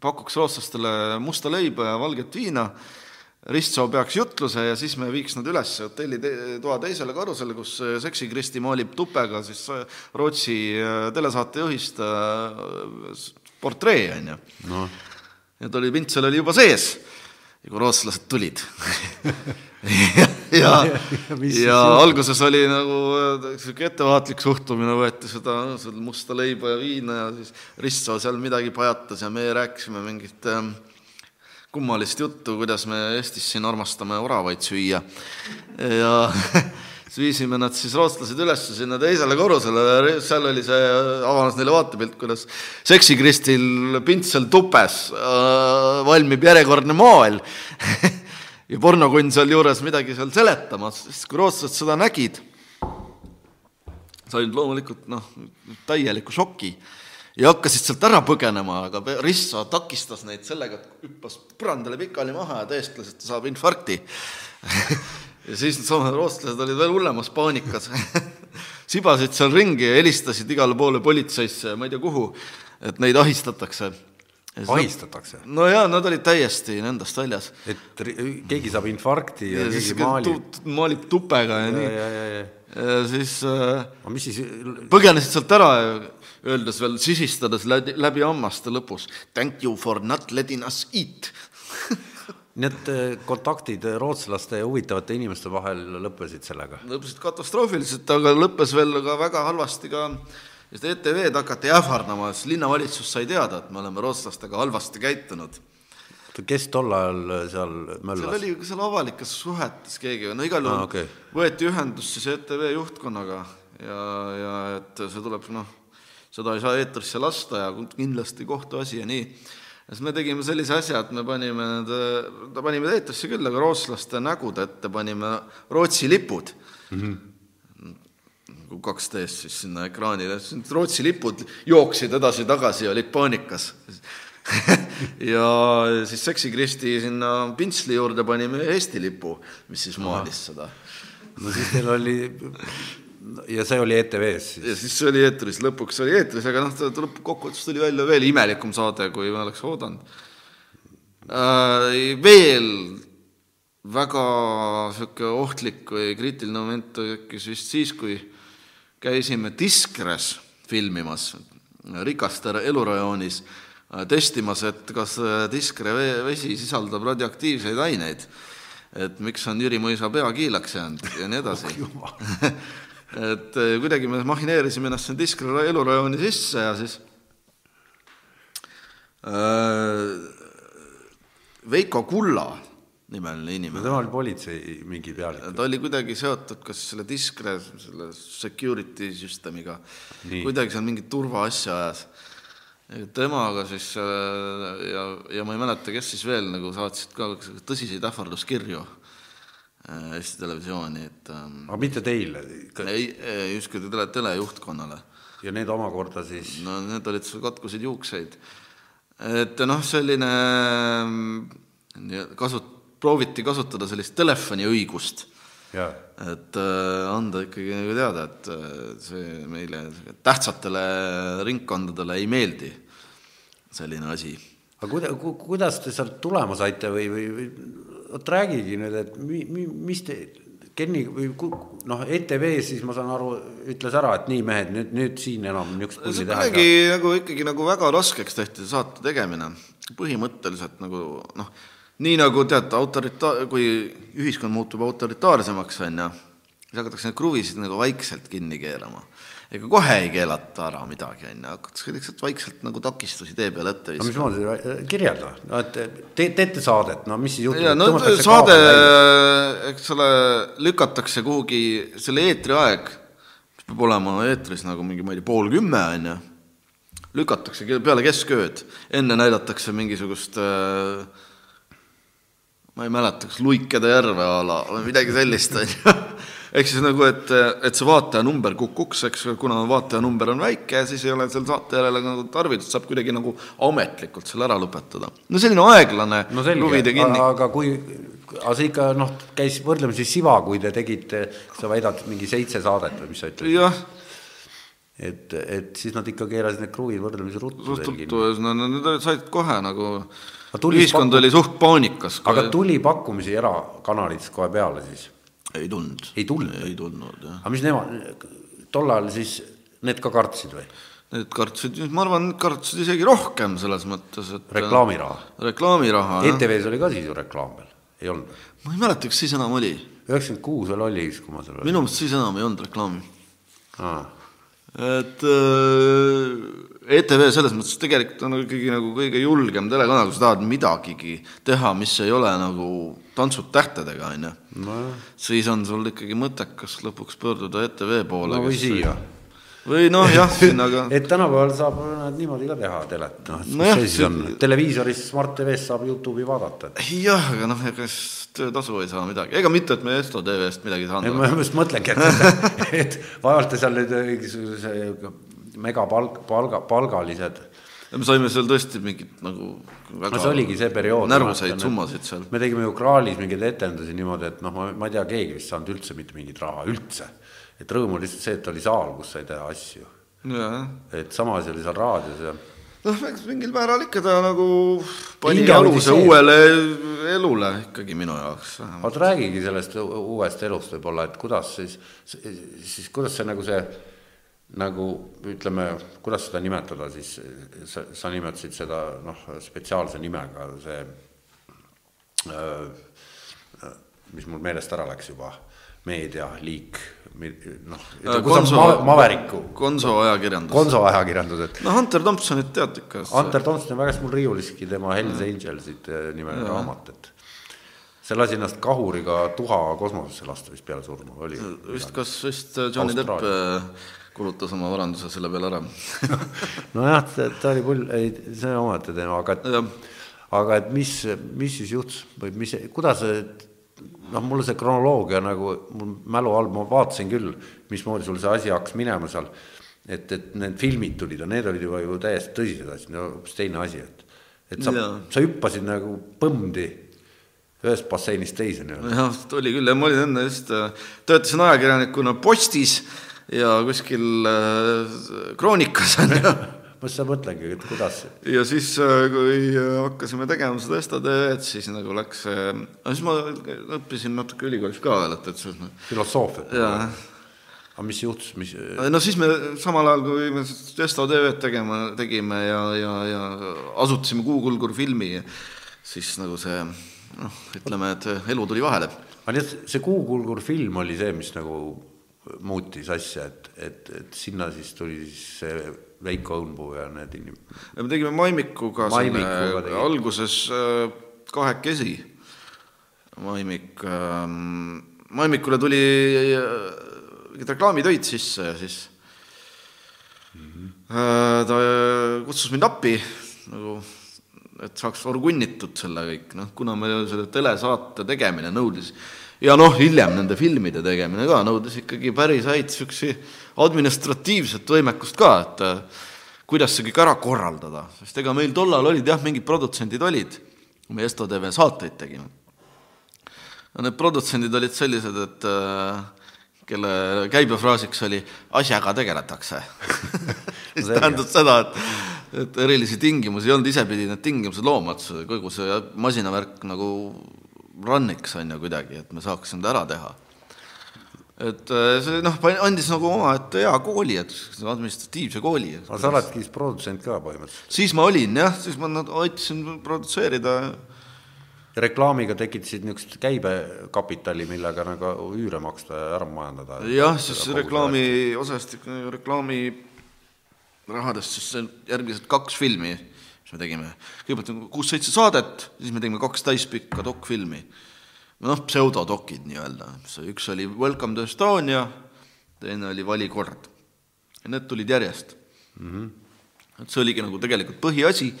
pakuks rootslastele musta leiba ja valget viina. Äh,, Ristsoo peaks jutluse ja siis me viiks nad üles hotelli te toa teisele korrusele, kus seksikristi maalib tupega siis Rootsi äh, telesaatejuhist äh, portree, on ju no.. ja ta oli, pintsel oli juba sees. Ja kui rootslased tulid ja, ja, ja alguses oli nagu äh, ettevaatlik suhtumine, võeti seda, seda musta leiba ja viina ja siis Ristsoo seal midagi pajatas ja meie rääkisime mingit äh, kummalist juttu, kuidas me Eestis siin armastame oravaid süüa. ja siis viisime nad siis, rootslased, üles sinna teisele korrusele, seal oli see, avanes neile vaatepilt, kuidas seksikristil pintsel tupes äh, valmib järjekordne moel ja pornokunn sealjuures midagi seal seletamas, siis kui rootslased seda nägid, said loomulikult noh, täieliku šoki ja hakkasid sealt ära põgenema, aga Risso takistas neid sellega, et hüppas põrandale pikali maha et ta saab infarkti. Ja siis needsamad rootslased olid veel hullemas paanikas. Sibasid seal ringi ja helistasid igale poole politseisse ja ma ei tea kuhu, et neid ahistatakse ahistatakse? no jaa, nad olid täiesti nendest väljas. et keegi saab infarkti ja, ja keegi maalib. maalib tupega ja, ja nii. ja, siis äh, mis siis põgenesid sealt ära ja öeldes veel, sisistades läbi, läbi hammaste lõpus thank you for not letting us eat nii et eh, kontaktid rootslaste ja huvitavate inimeste vahel lõppesid sellega? lõppesid katastroofiliselt, aga lõppes veel ka väga halvasti ka, sest ETV-d hakati ähvardama, sest linnavalitsus sai teada, et me oleme rootslastega halvasti käitunud. kes tol ajal seal möllas? seal oli seal avalikes suhetes keegi, no igal juhul ah, okay. võeti ühendust siis ETV juhtkonnaga ja, ja et see tuleb noh, seda ei saa eetrisse lasta ja kindlasti kohtuasi ja nii. ja siis me tegime sellise asja, et me panime need, panime eetrisse küll, aga rootslaste nägude ette panime Rootsi lipud mm. -hmm 2D-s siis sinna ekraanile, Rootsi lipud jooksid edasi-tagasi ja olid paanikas ja siis Seksikristi sinna pintsli juurde panime Eesti lipu, mis siis maalis seda. no siis teil oli ja see oli ETV-s siis? ja siis see oli eetris, lõpuks oli eetris, aga noh, lõppkokkuvõttes tuli välja veel imelikum saade, kui ma oleks oodanud äh,. Veel väga niisugune ohtlik või kriitiline moment tekkis vist siis, kui käisime Diskres filmimas, Rikaster elurajoonis, äh, testimas, et kas äh, Diskre vesi sisaldab radioaktiivseid aineid. Et miks on Jüri Mõisa pea kiilaks jäänud ja nii edasi. Et eh, kuidagi me mahineerisime ennast sinna Diskra elurajooni sisse ja siis äh, Veiko Kulla nimeline inimene. tema oli politsei mingi pealik. ta oli kuidagi seotud kas selle diskre, selle security süsteemiga, Nii. kuidagi seal mingit turvaasja ajas. temaga siis äh, ja, ja ma ei mäleta, kes siis veel nagu saatsid ka tõsiseid ähvarduskirju äh, Eesti Televisiooni, et ähm, aga mitte teile. ei, justkui tele, telejuhtkonnale. ja need omakorda siis, no need olid katkusid juukseid. et noh, selline mm, kasut-, prooviti kasutada sellist telefoniõigust et äh, anda ikkagi nagu teada, et äh, see meile tähtsatele ringkondadele ei meeldi selline asi. aga kuida- ku,, kuidas te sealt tulema saite või, või, või vot räägigi nüüd, et mi, mi, mis te, Kenni või noh, ETV siis ma saan aru, ütles ära, et nii mehed, nüüd, nüüd siin enam niisugust pulli teha ei saa. nagu ikkagi nagu väga raskeks tehti saate tegemine, põhimõtteliselt nagu noh, nii nagu tead, autorita-, kui ühiskond muutub autoritaarsemaks, on ju, siis hakatakse neid kruvisid nagu vaikselt kinni keerama. ega kohe ei keelata ära midagi, on ju, hakatakse lihtsalt vaikselt nagu takistusi tee peale ette no viskama. mismoodi, kirjelda, no et te, teete saadet, no mis siis juhtub? No saade, eks ole, lükatakse kuhugi, selle eetriaeg, mis peab olema eetris nagu mingi, ma ei tea, pool kümme, on ju, lükatakse peale keskööd, enne näidatakse mingisugust äh, ma ei mäleta, kas Luikede järve ala või midagi sellist, on ju. ehk siis nagu, et, et see vaatajanumber kukuks, eks, kuna vaatajanumber on väike, siis ei ole seal saate järele nagu tarvidust, saab kuidagi nagu ametlikult selle ära lõpetada. no selline aeglane no selge kruvide, kinni aga kui, aga see ikka noh, käis võrdlemisi siva, kui te tegite, sa väidad mingi seitse saadet või mis sa ütled, jah, et, et siis nad ikka keerasid need kruvid võrdlemisi ruttu kinni. no, olid- said kohe nagu, tuli ühiskond pakku- oli suht paanikas. aga tuli pakkumisi erakanalites kohe peale siis? ei tulnud. Ei tulnud? ei tulnud, jah. aga mis nemad, tol ajal siis need ka kartsid või? Need kartsid, ma arvan, kartsid isegi rohkem selles mõttes, et reklaamiraha. reklaamiraha, jah. ETV-s oli ka siis ju reklaam veel, ei olnud ma ei mäleta, kas siis enam oli. üheksakümmend kuus veel oli kui ma seal olin. minu meelest siis enam ei olnud reklaami. aa, et äh, ETV selles mõttes tegelikult on ikkagi nagu kõige julgem telekanal, kui sa tahad midagigi teha, mis ei ole nagu tantsud tähtedega, on ju. siis on sul ikkagi mõttekas lõpuks pöörduda ETV poole. no või siia. või noh, jah, siin aga et tänapäeval saab nad niimoodi ka teha telet, noh, et mis see siis see- on, televiisoris Smart TV-s saab Youtube'i vaadata, jah, aga noh, ega siis töötasu ei saa midagi, ega mitte, et me Esto TV-st midagi ei, saanud ma just mõtlengi, et, et vaevalt te seal nüüd mingisuguse megapalk, palga, palgalised, me saime seal tõesti mingit nagu väga see oligi see periood. närvuseid summasid seal. me tegime ju Kraalis mingeid etendusi niimoodi, et noh, ma, ma ei tea, keegi vist saanud üldse mitte mingit raha, üldse. et rõõm oli lihtsalt see, et oli saal, kus sai teha asju. et sama asi oli seal raadios ja noh, eks mingil määral ikka ta nagu pani aluse uuele elule ikkagi minu jaoks vot räägigi sellest uuest elust võib-olla, et kuidas siis, siis kuidas see nagu see nagu ütleme, kuidas seda nimetada siis, sa, sa nimetasid seda noh, spetsiaalse nimega see äh, mis mul meelest ära läks juba, meedialiik, noh, on Konso ma-, Maveriku, Konso ajakirjandus. Konso ajakirjandus, et no Hunter Thompsonit tead ikka. Hunter Thompson on väga mul riiuliski tema Hells Angelsid eh, nimeline raamat, et see lasi ennast kahuriga tuha kosmosesse lasta vist peale surma, oli. vist, kas vist Johnny Depp äh, kulutas oma varanduse selle peale ära. nojah, ta oli pull, ei, see on omaette teema, aga Jah. aga et mis, mis siis juhtus või mis, kuidas see noh, mulle see kronoloogia nagu mul mälu all, ma vaatasin küll, mismoodi sul see asi hakkas minema seal, et, et need filmid tulid ja need olid juba ju täiesti tõsised asjad, no hoopis teine asi, et et sa sa hüppasid nagu põmdi ühest basseinist teise nii-öelda. jah, oli küll, ma olin enne just, töötasin ajakirjanikuna Postis ja kuskil äh, Kroonikas on ju. ma seda mõtlengi, et kuidas, ja siis, kui äh, hakkasime tegema seda STD-d, siis nagu läks, siis ma õppisin natuke ülikoolis ka veel, et, et see on filosoofiat. aga mis juhtus, mis, no siis me samal ajal, kui me Esto TV-d tegema, tegime ja, ja, ja asutasime Kuukulgur filmi, siis nagu see noh, ütleme, et elu tuli vahele. aga nii, et see Kuukulgur film oli see, mis nagu muutis asja, et, et, et sinna siis tuli siis see Veiko Õunpuu ja need inim-, me tegime Maimikuga, Maimikuga selle alguses äh, kahekesi. Maimik ähm,, Maimikule tuli äh, mingid reklaamitöid sisse ja siis äh, ta kutsus mind appi nagu, et saaks orgunnitud selle kõik, noh, kuna me selle telesaate tegemine nõudis ja noh, hiljem nende filmide tegemine ka nõudis ikkagi päris häid niisugusi administratiivset võimekust ka, et äh, kuidas see kõik ära korraldada, sest ega meil tollal olid jah, mingid produtsendid olid, kui me Esto TV saateid tegime. No need produtsendid olid sellised, et äh, kelle käibefraasiks oli asjaga tegeletakse. Mis tähendab seda, et, et erilisi tingimusi ei olnud, ise pidi need tingimused looma, et kogu see masinavärk nagu run'iks, on ju, kuidagi, et me saaks seda ära teha. et äh, see noh, andis nagu omaette hea kooli, et administratiivse kooli. aga sa oledki siis produtsent ka põhimõtteliselt? siis ma olin jah, siis ma aitasin produtseerida reklaamiga tekitasid niisugust käibekapitali, millega nagu üüre maksta ja ära majandada. jah, siis reklaami osast, reklaami rahadest siis järgmised kaks filmi, mis me tegime. kõigepealt kuus-seitse saadet, siis me tegime kaks täispikka dokfilmi. noh, pseudodokid nii-öelda, üks oli Welcome to Estonia, teine oli Vali kord. ja need tulid järjest mm. -hmm. et see oligi nagu tegelikult põhiasi,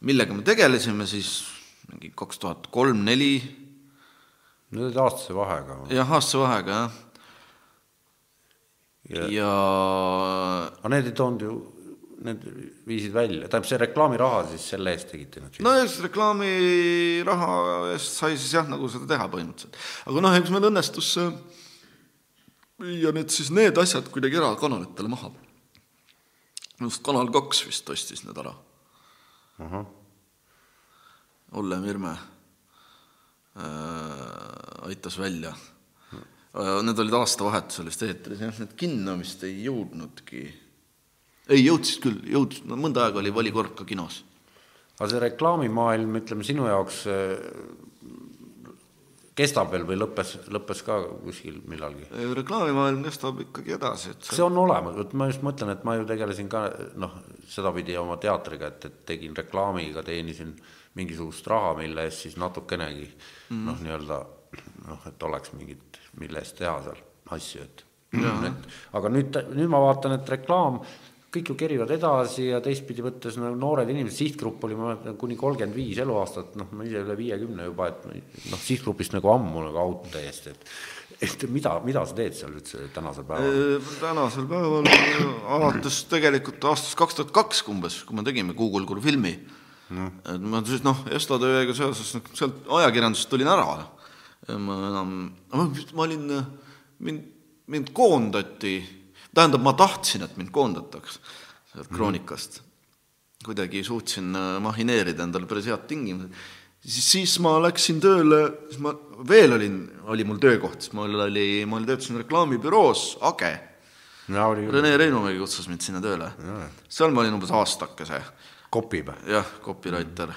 millega me tegelesime siis mingi kaks tuhat kolm-neli. Need olid aastase vahega. jah, aastase vahega, jah. ja, ja.... aga need ei toonud ju, need viisid välja, tähendab see reklaamiraha siis selle eest tegite need? no just reklaamiraha eest sai siis jah, nagu seda teha põhimõtteliselt. aga noh, eks meil õnnestus viia need siis need asjad kuidagi erakanalitele maha. just Kanal kaks vist ostis need ära. ahah Olle Mirme äh, aitas välja äh,. Need olid aastavahetusel vist eetris, jah, need kinno vist ei jõudnudki. Ei, jõudsid küll, jõudsid, no mõnda aega oli Valikord ka kinos. aga see reklaamimaailm, ütleme sinu jaoks äh, kestab veel või lõppes, lõppes ka kuskil millalgi? reklaamimaailm kestab ikkagi edasi, et see... see on olemas, vot ma just mõtlen, et ma ju tegelesin ka noh, sedapidi oma teatriga, et, et tegin reklaamiga, teenisin mingisugust raha, mille eest siis natukenegi mm. noh, nii-öelda noh, et oleks mingit, mille eest teha seal asju, et, et aga nüüd, nüüd ma vaatan, et reklaam, kõik ju kerivad edasi ja teistpidi võttes no noored inimesed, sihtgrupp oli, ma mäletan, kuni kolmkümmend viis eluaastat, noh, ma ise üle viiekümne juba, et noh, sihtgrupist nagu ammu nagu out täiesti, et et mida, mida sa teed seal üldse tänasel päeval? tänasel päeval alates tegelikult aastast kaks tuhat kaks umbes, kui me tegime Google Guru filmi no.. et ma siis noh, Esto tööga seoses noh, sealt ajakirjandusest tulin ära. ma enam, ma olin, mind, mind koondati, tähendab, ma tahtsin, et mind koondataks sealt mhm. Kroonikast mm. -hmm. kuidagi suutsin äh, mahineerida endale päris head tingimused. siis, siis ma läksin tööle, siis ma veel olin, oli mul töökoht, siis mul oli, ma töötasin reklaamibüroos Age. Rene Reinumägi kutsus mind sinna tööle. seal ma olin umbes aastakese Copy või? jah, copywriter.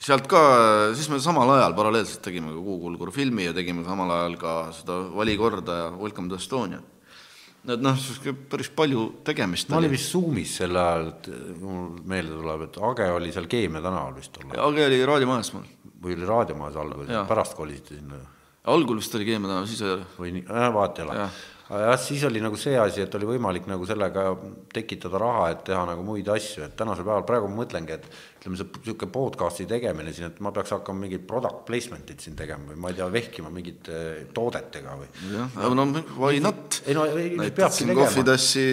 sealt ka, siis me samal ajal paralleelselt tegime ka Kuukulgur filmi ja tegime samal ajal ka seda Valikorda ja Welcome to Estonia. Et noh, päris palju tegemist ma olin vist Zoomis sel ajal, et mul meelde tuleb, et Age oli seal Keemia tänaval vist tol ajal. Age oli raadiomajas mul. või oli raadiomajas algul, pärast kolisite sinna? algul vist oli Keemia tänav, siis ole. või nii, vahet ei ole jah, siis oli nagu see asi, et oli võimalik nagu sellega tekitada raha, et teha nagu muid asju, et tänasel päeval praegu ma mõtlengi, et ütleme, see niisugune podcast'i tegemine siin, et ma peaks hakkama mingit product placement'it siin tegema või ma ei tea, vehkima mingite toodetega või. jah, no why not? ei no ei, peabki tegema. kohvitassi.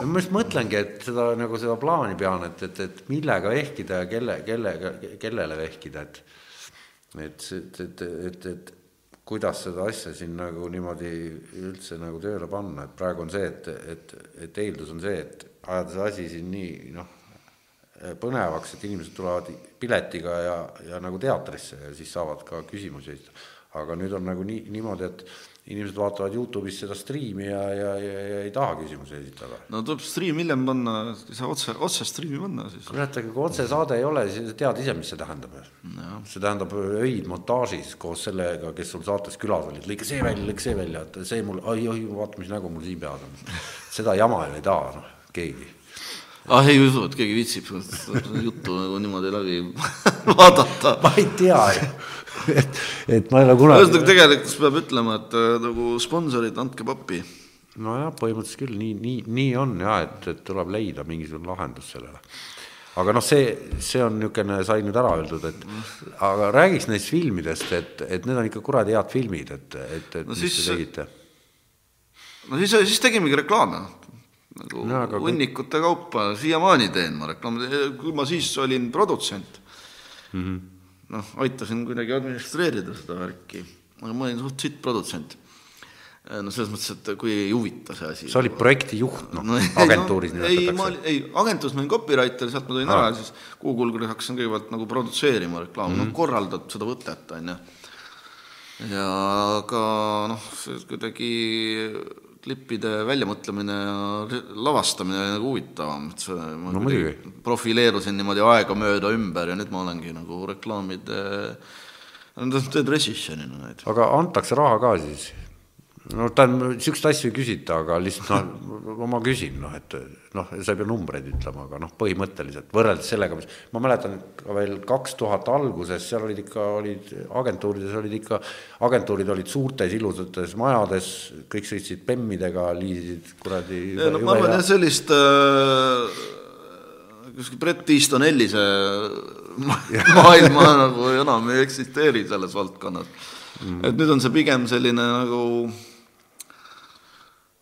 ma just mõtlengi, et seda nagu seda plaani pean, et, et, et millega vehkida ja kelle, kellega, kellele vehkida, et et, et, et, et, et kuidas seda asja siin nagu niimoodi üldse nagu tööle panna, et praegu on see, et, et, et eeldus on see, et ajada see asi siin nii noh, põnevaks, et inimesed tulevad piletiga ja, ja nagu teatrisse ja siis saavad ka küsimusi esitada. aga nüüd on nagu nii, niimoodi, et inimesed vaatavad Youtube'is seda striimi ja, ja, ja, ja ei taha küsimusi esitada. no tuleb striim hiljem panna, ei saa otse, otse striimi panna siis. kurat, aga kui otsesaade ei ole, siis tead ise, mis see tähendab no.. see tähendab öid montaažis koos sellega, kes sul saates külas olid, lõika see välja, lõika see välja, et see mul, oi, oi, vaata, mis nägu mul siin peas on. seda jama ju ei taha, noh, keegi ah ei usu, et keegi viitsib juttu nagu niimoodi läbi vaadata. ma ei tea ju et, et ma ei ole kunagi ühesõnaga tegelikult peab ütlema, et äh, nagu sponsorid, andke pappi. nojah, põhimõtteliselt küll nii, nii, nii on ja et, et tuleb leida mingisugune lahendus sellele. aga noh, see, see on niisugune, sai nüüd ära öeldud, et aga räägiks neist filmidest, et, et need on ikka kuradi head filmid, et, et, et No mis siis- te tegite no siis, siis tegimegi reklaame, nagu No aga hunnikute kaupa, siiamaani teen ma reklaami, kui ma siis olin produtsent mm -hmm. Noh, aitasin kuidagi administreerida seda värki, aga ma olin suht sitt produtsent. no selles mõttes, et kui ei huvita see asi. sa olid projektijuht, noh No ei, agentuuris no, ei, ma olin, ei, agentuuris ma olin copywriter, sealt ma tulin ära ja siis Google'i hakkasin kõigepealt nagu produtseerima reklaami mm, -hmm. noh, korraldad seda võtet, on ju. ja aga noh, see kuidagi klippide väljamõtlemine ja lavastamine nagu huvitavam, et see ma No muidugi. profileerusin niimoodi aegamööda ümber ja nüüd ma olengi nagu reklaamide, teed režissöörina neid. aga antakse raha ka siis? No ta on, niisuguseid asju ei küsita, aga lihtsalt noh, ma küsin, noh, et noh, sa ei pea numbreid ütlema, aga noh, põhimõtteliselt võrreldes sellega, mis ma mäletan ka veel kaks tuhat alguses, seal olid ikka, olid agentuurides olid ikka, agentuurid olid suurtes ilusates majades, kõik sõitsid bemmidega, liisisid kuradi no ma arvan jah, sellist äh, kuskil Brett Easton Ellise ma- maailma nagu enam ei eksisteeri selles valdkonnas mm.. et nüüd on see pigem selline nagu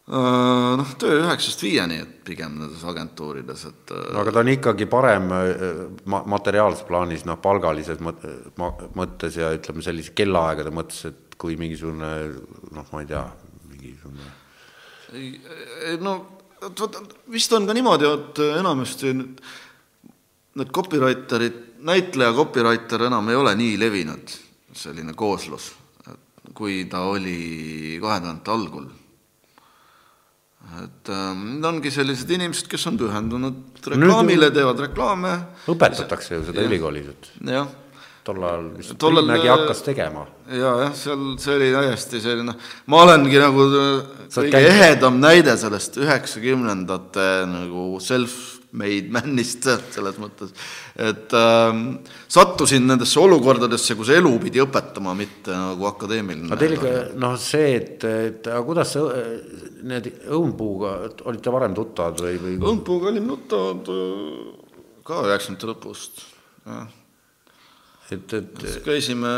noh, töö üheksast viieni, et pigem nendes agentuurides, et äh, no aga ta on ikkagi parem äh, ma-, materiaalses plaanis, noh, palgalises mõt- ma- mõttes ja ütleme, sellise kellaaegade mõttes, et kui mingisugune noh, ma ei tea, mingisugune no vot vist on ka niimoodi, et enamasti need, need copywriterid, näitleja copywriter enam ei ole nii levinud, selline kooslus, kui ta oli kahe tuhande algul. Et ähm, need ongi sellised inimesed, kes on pühendunud reklaamile, teevad reklaame, õpetatakse ju seda ülikoolis, et jah. tol ajal vist äh, hakkas tegema. ja jah, seal see oli täiesti selline, ma olengi nagu Sa oled kõige käinud- ehedam näide sellest üheksakümnendate nagu self-made man'ist selles mõttes, et ähm, sattusin nendesse olukordadesse, kus elu pidi õpetama, mitte nagu akadeemiline. aga teil ikka noh, see, et, et aga kuidas see, need õunpuuga olite varem tuttavad või, või? Õmpuga olime tuttavad äh, ka üheksakümnendate lõpust, jah. Et, et käisime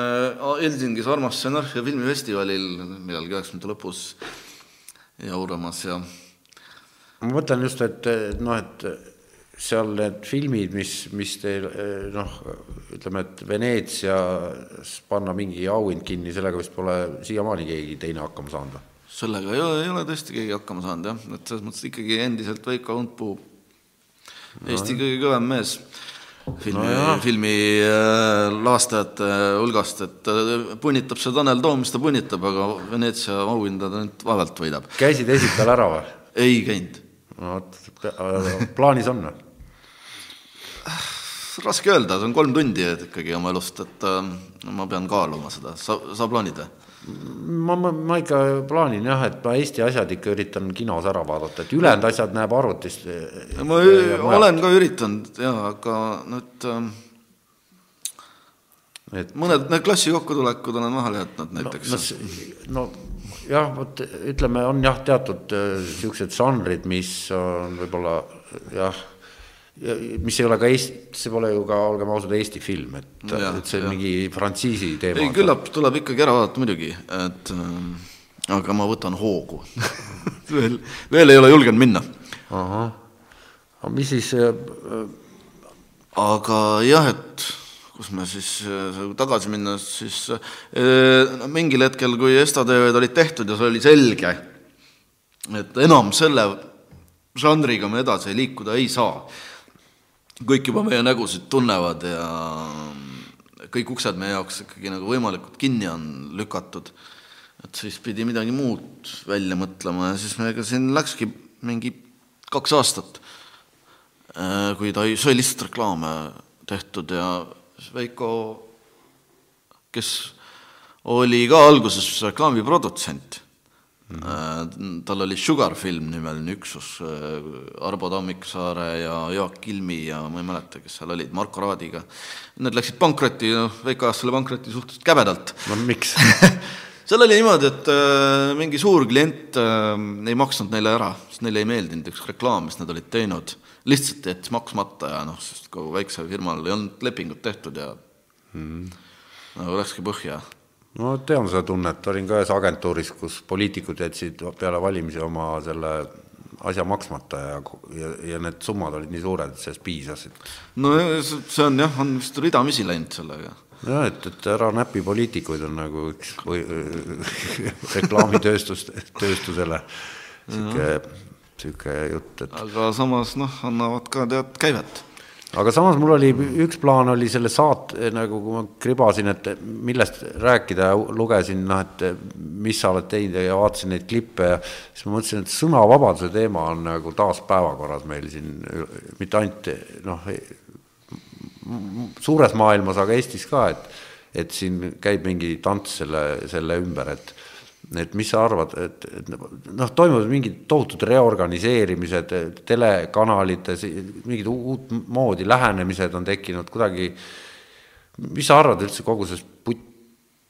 Helsingis Armas stsenarhia filmifestivalil millalgi üheksakümnendate lõpus jauramas ja ma mõtlen just, et noh, et seal need filmid, mis, mis teil noh, ütleme, et Veneetsias panna mingi auhind kinni, sellega vist pole siiamaani keegi teine hakkama saanud või? sellega ei ole, ei ole tõesti keegi hakkama saanud jah, et selles mõttes ikkagi endiselt Veiko Õunpuu, Eesti kõige kõvem mees filmi No no filmi äh, lavastajate hulgast, et punnitab see Tanel Toom, mis ta punnitab, aga Veneetsia auhinda ta nüüd vaevalt võidab. käisid esitajal ära või? ei käinud. no vot, plaanis on või? Raske öelda, see on kolm tundi ikkagi oma elust, et äh, ma pean kaaluma seda, sa, sa plaanid või? ma, ma, ma ikka plaanin jah, et ma Eesti asjad ikka üritan kinos ära vaadata, et ülejäänud asjad näeb arvutist. ma ü- olen ka üritanud jaa, aga nüüd äh, et mõned need klassi kokkutulekud olen vahele jätnud näiteks no, no jah, vot ütleme, on jah, teatud niisugused žanrid, mis on võib-olla jah, mis ei ole ka Eesti, see pole ju ka, olgem ausad, Eesti film, et, et see on mingi frantsiisi teema. ei, küllap tuleb ikkagi ära vaadata muidugi, et äh, aga ma võtan hoogu veel, veel ei ole julgenud minna. ahah, aga mis siis äh, aga jah, et kus me siis äh, tagasi minna, siis äh, mingil hetkel, kui estatööd olid tehtud ja see oli selge, et enam selle žanriga me edasi liikuda ei saa, kõik juba meie nägusid tunnevad ja kõik uksed meie jaoks ikkagi nagu võimalikult kinni on lükatud, et siis pidi midagi muud välja mõtlema ja siis meiega siin läkski mingi kaks aastat Äh, kui ta, sai lihtsalt reklaame tehtud ja Veiko, kes oli ka alguses reklaamiprodutsent mm. Tal oli Sugar film nimeline üksus, Arvo Tammiksaare ja Jaak Kilmi ja ma ei mäleta, kes seal olid, Marko Raadiga. Need läksid pankrotti, noh, VKS-ile pankrotti suhteliselt käbedalt. no miks seal oli niimoodi, et äh, mingi suur klient äh, ei maksnud neile ära, sest neile ei meeldinud üks reklaam, mis nad olid teinud. lihtsalt jättis maksmata ja noh, sest kogu väiksel firmal ei olnud lepingut tehtud ja mm. nagu läkski põhja. No tean seda tunnet, olin ka ühes agentuuris, kus poliitikud jätsid peale valimisi oma selle asja maksmata ja, ja, ja need summad olid nii suured, et sellest piisas no see on jah, on vist ridamisi läinud sellega. Jah, et, et ära näpi poliitikuid on nagu üks või reklaamitööstus, tööstusele. Sihuke, sihuke jutt, et. aga samas noh, annavad ka tead käivet aga samas mul oli üks plaan oli selle saate nagu, kui ma kribasin, et millest rääkida ja lugesin, noh, et mis sa oled teinud ja vaatasin neid klippe ja siis ma mõtlesin, et sõnavabaduse teema on nagu taas päevakorras meil siin, mitte ainult noh, suures maailmas, aga Eestis ka, et, et siin käib mingi tants selle, selle ümber, et et mis sa arvad, et, et noh, toimuvad mingid tohutud reorganiseerimised telekanalites, mingid uut moodi lähenemised on tekkinud kuidagi. mis sa arvad üldse kogu sellest put-,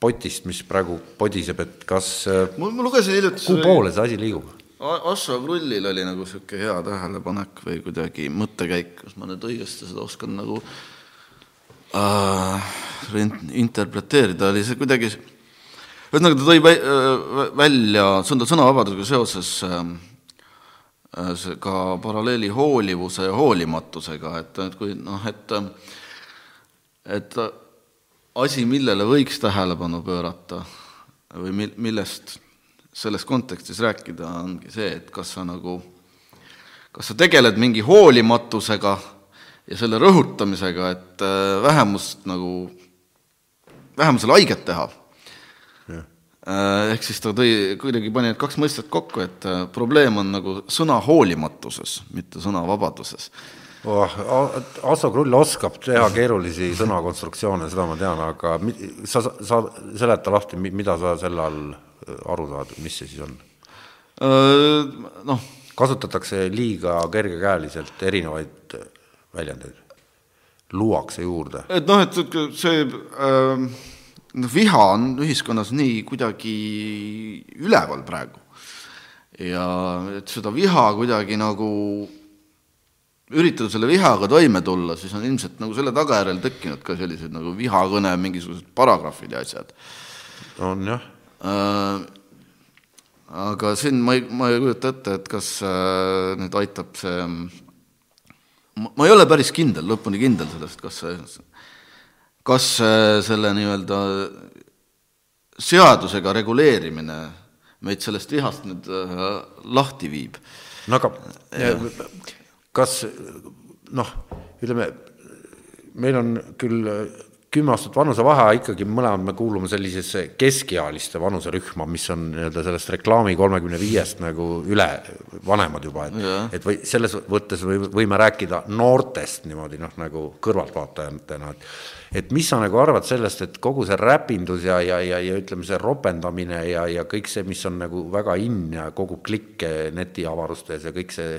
potist, mis praegu podiseb, et kas. ma, ma lugesin hiljuti. kuhu poole see asi liigub? Asso Krullil oli nagu sihuke hea tähelepanek või kuidagi mõttekäik, kas ma nüüd õigesti seda oskan nagu äh, interpreteerida, oli see kuidagi, ühesõnaga ta tõi äh, välja sõna, sõnavabadusega seoses äh, see ka paralleeli hoolivuse ja hoolimatusega, et, et kui noh, et et asi, millele võiks tähelepanu pöörata või mil-, millest selles kontekstis rääkida, ongi see, et kas sa nagu, kas sa tegeled mingi hoolimatusega ja selle rõhutamisega, et äh, vähemust nagu, vähemusele haiget teha. Äh, ehk siis ta tõi, kuidagi pani need kaks mõistet kokku, et äh, probleem on nagu sõna hoolimatuses, mitte sõnavabaduses oh,. Asso Krull oskab teha keerulisi sõnakonstruktsioone, seda ma tean, aga sa, sa seleta lahti, mida sa selle all aru saad, mis see siis on? Noh. kasutatakse liiga kergekäeliselt erinevaid väljendeid luuakse juurde. et noh, et see äh, viha on ühiskonnas nii kuidagi üleval praegu. ja et seda viha kuidagi nagu üritada selle vihaga toime tulla, siis on ilmselt nagu selle tagajärjel tekkinud ka sellised nagu vihakõne mingisugused paragrahvid ja asjad. on jah äh,. aga siin ma ei, ma ei kujuta ette, et kas äh, nüüd aitab see ma ei ole päris kindel, lõpuni kindel sellest, kas see, kas selle nii-öelda seadusega reguleerimine meid sellest vihast nüüd äh, lahti viib. no aga ja. kas noh, ütleme, meil on küll kümme aastat vanusevahe, ikkagi mõlemad me kuulume sellisesse keskealiste vanuserühma, mis on nii-öelda sellest reklaami kolmekümne viiest nagu üle, vanemad juba, et et või selles mõttes või võime rääkida noortest niimoodi noh, nagu kõrvaltvaatajatena, et et mis sa nagu arvad sellest, et kogu see räpindus ja, ja, ja, ja ütleme, see ropendamine ja, ja kõik see, mis on nagu väga in ja kogub klikke netiavarustes ja kõik see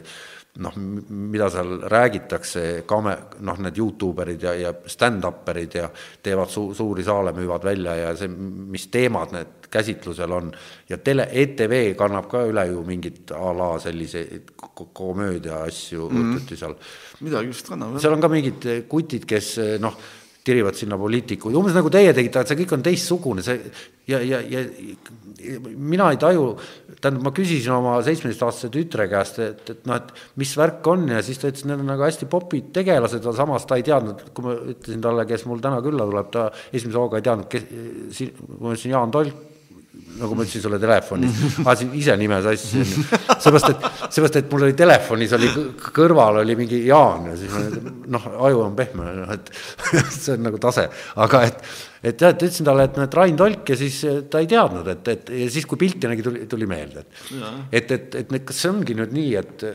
noh, mida seal räägitakse, kame-, noh, need Youtube erid ja, ja stand-up'erid ja teevad su-, suuri saale, müüvad välja ja see, mis teemad need käsitlusel on. ja tele, ETV kannab ka üle ju mingit a la selliseid komöödia asju mm, -hmm. seal. midagi vist kannab, seal on ka mingid kutid, kes noh tirivad sinna poliitikuid, umbes nagu teie tegite, et see kõik on teistsugune, see ja, ja, ja mina ei taju, tähendab, ma küsisin oma seitsmeteistaastase tütre käest, et, et noh, et mis värk on ja siis ta ütles, need on nagu hästi popid tegelased, aga samas ta ei teadnud, kui ma ütlesin talle, kes mul täna külla tuleb, ta esimese hooga ei teadnud, kes, ma ütlesin Jaan Tolk, nagu ma ütlesin sulle telefonis, ajasin ise nime sassi, seepärast, et, seepärast, et mul oli telefonis oli kõrval oli mingi Jaan ja siis noh, aju on pehme, noh et see on nagu tase, aga et, et jah, et ütlesin talle, et noh, et Rain Tolk ja siis ta ei teadnud, et, et ja siis, kui pilti nägi, tuli, tuli meelde, et, et, et, et kas see ongi nüüd nii, et,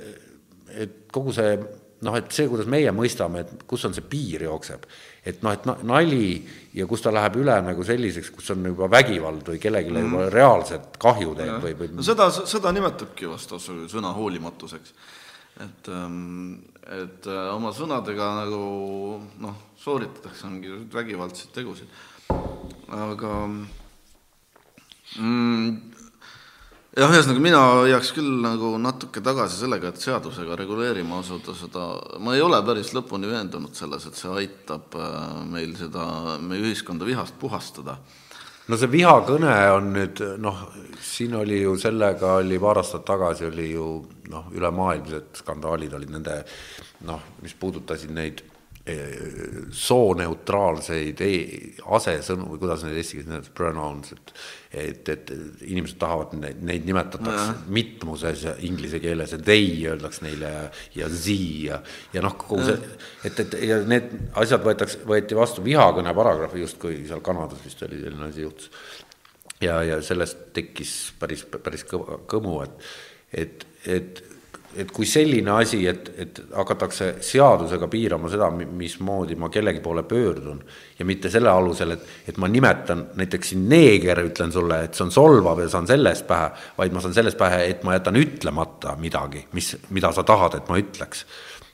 et kogu see noh, et see, kuidas meie mõistame, et kus on see piir jookseb, et noh, et nali ja kus ta läheb üle nagu selliseks, kus on juba vägivald või kellelegi mm juba reaalset kahju teeb või, või no seda, seda nimetabki vast sõna hoolimatuseks. et, ähm, et äh, oma sõnadega nagu noh, sooritatakse mingi vägivaldseid tegusid. aga mm, jah, ühesõnaga mina hoiaks küll nagu natuke tagasi sellega, et seadusega reguleerima asuda seda, ma ei ole päris lõpuni veendunud selles, et see aitab äh, meil seda, meie ühiskonda vihast puhastada. no see vihakõne on nüüd noh, siin oli ju sellega oli paar aastat tagasi oli ju noh, ülemaailmsed skandaalid olid nende noh, mis puudutasid neid sooneutraalseid e asesõnu või kuidas neid eesti keeles nimetatakse, pronouns, et et, et inimesed tahavad neid, neid nimetatakse no. mitmuses inglise keeles ja they öeldakse neile ja, ze ja, ja noh, kogu see, et, et ja need asjad võetakse, võeti vastu vihakõne paragrahvi justkui seal Kanadas vist oli selline asi juhtus. ja, ja sellest tekkis päris, päris kõva, kõmu, et, et, et et kui selline asi, et, et hakatakse seadusega piirama seda, mismoodi ma kellegi poole pöördun ja mitte selle alusel, et, et ma nimetan näiteks siin neeger, ütlen sulle, et see on solvav ja saan sellest pähe, vaid ma saan sellest pähe, et ma jätan ütlemata midagi, mis, mida sa tahad, et ma ütleks.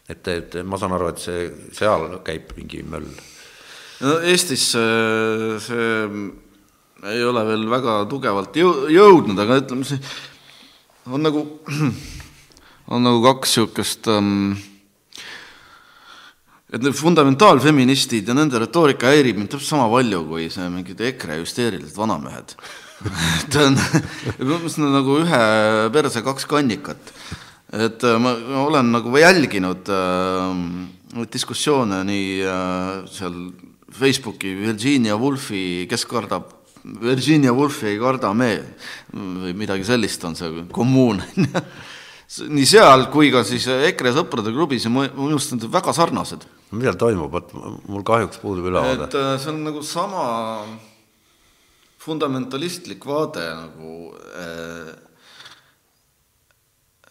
et, et ma saan aru, et see, seal käib mingi möll. no Eestis see, see ei ole veel väga tugevalt jõu-, jõudnud, aga ütleme, see on nagu on nagu kaks niisugust ähm, et need fundamentaalfeministid ja nende retoorika häirib mind täpselt sama palju kui see mingid EKRE hüsteerilised vanamehed et on, see on nagu ühe perse kaks kannikat. et äh, ma, ma olen nagu jälginud äh, diskussioone nii äh, seal Facebooki Virginia Woolfi, kes kardab Virginia Woolfi ei karda me või midagi sellist on see kommuun nii seal kui ka siis EKRE sõprade klubis ja minu arust need on väga sarnased. millal toimub, vot mul kahjuks puudub ülevaade. et äh, see on nagu sama fundamentalistlik vaade nagu äh,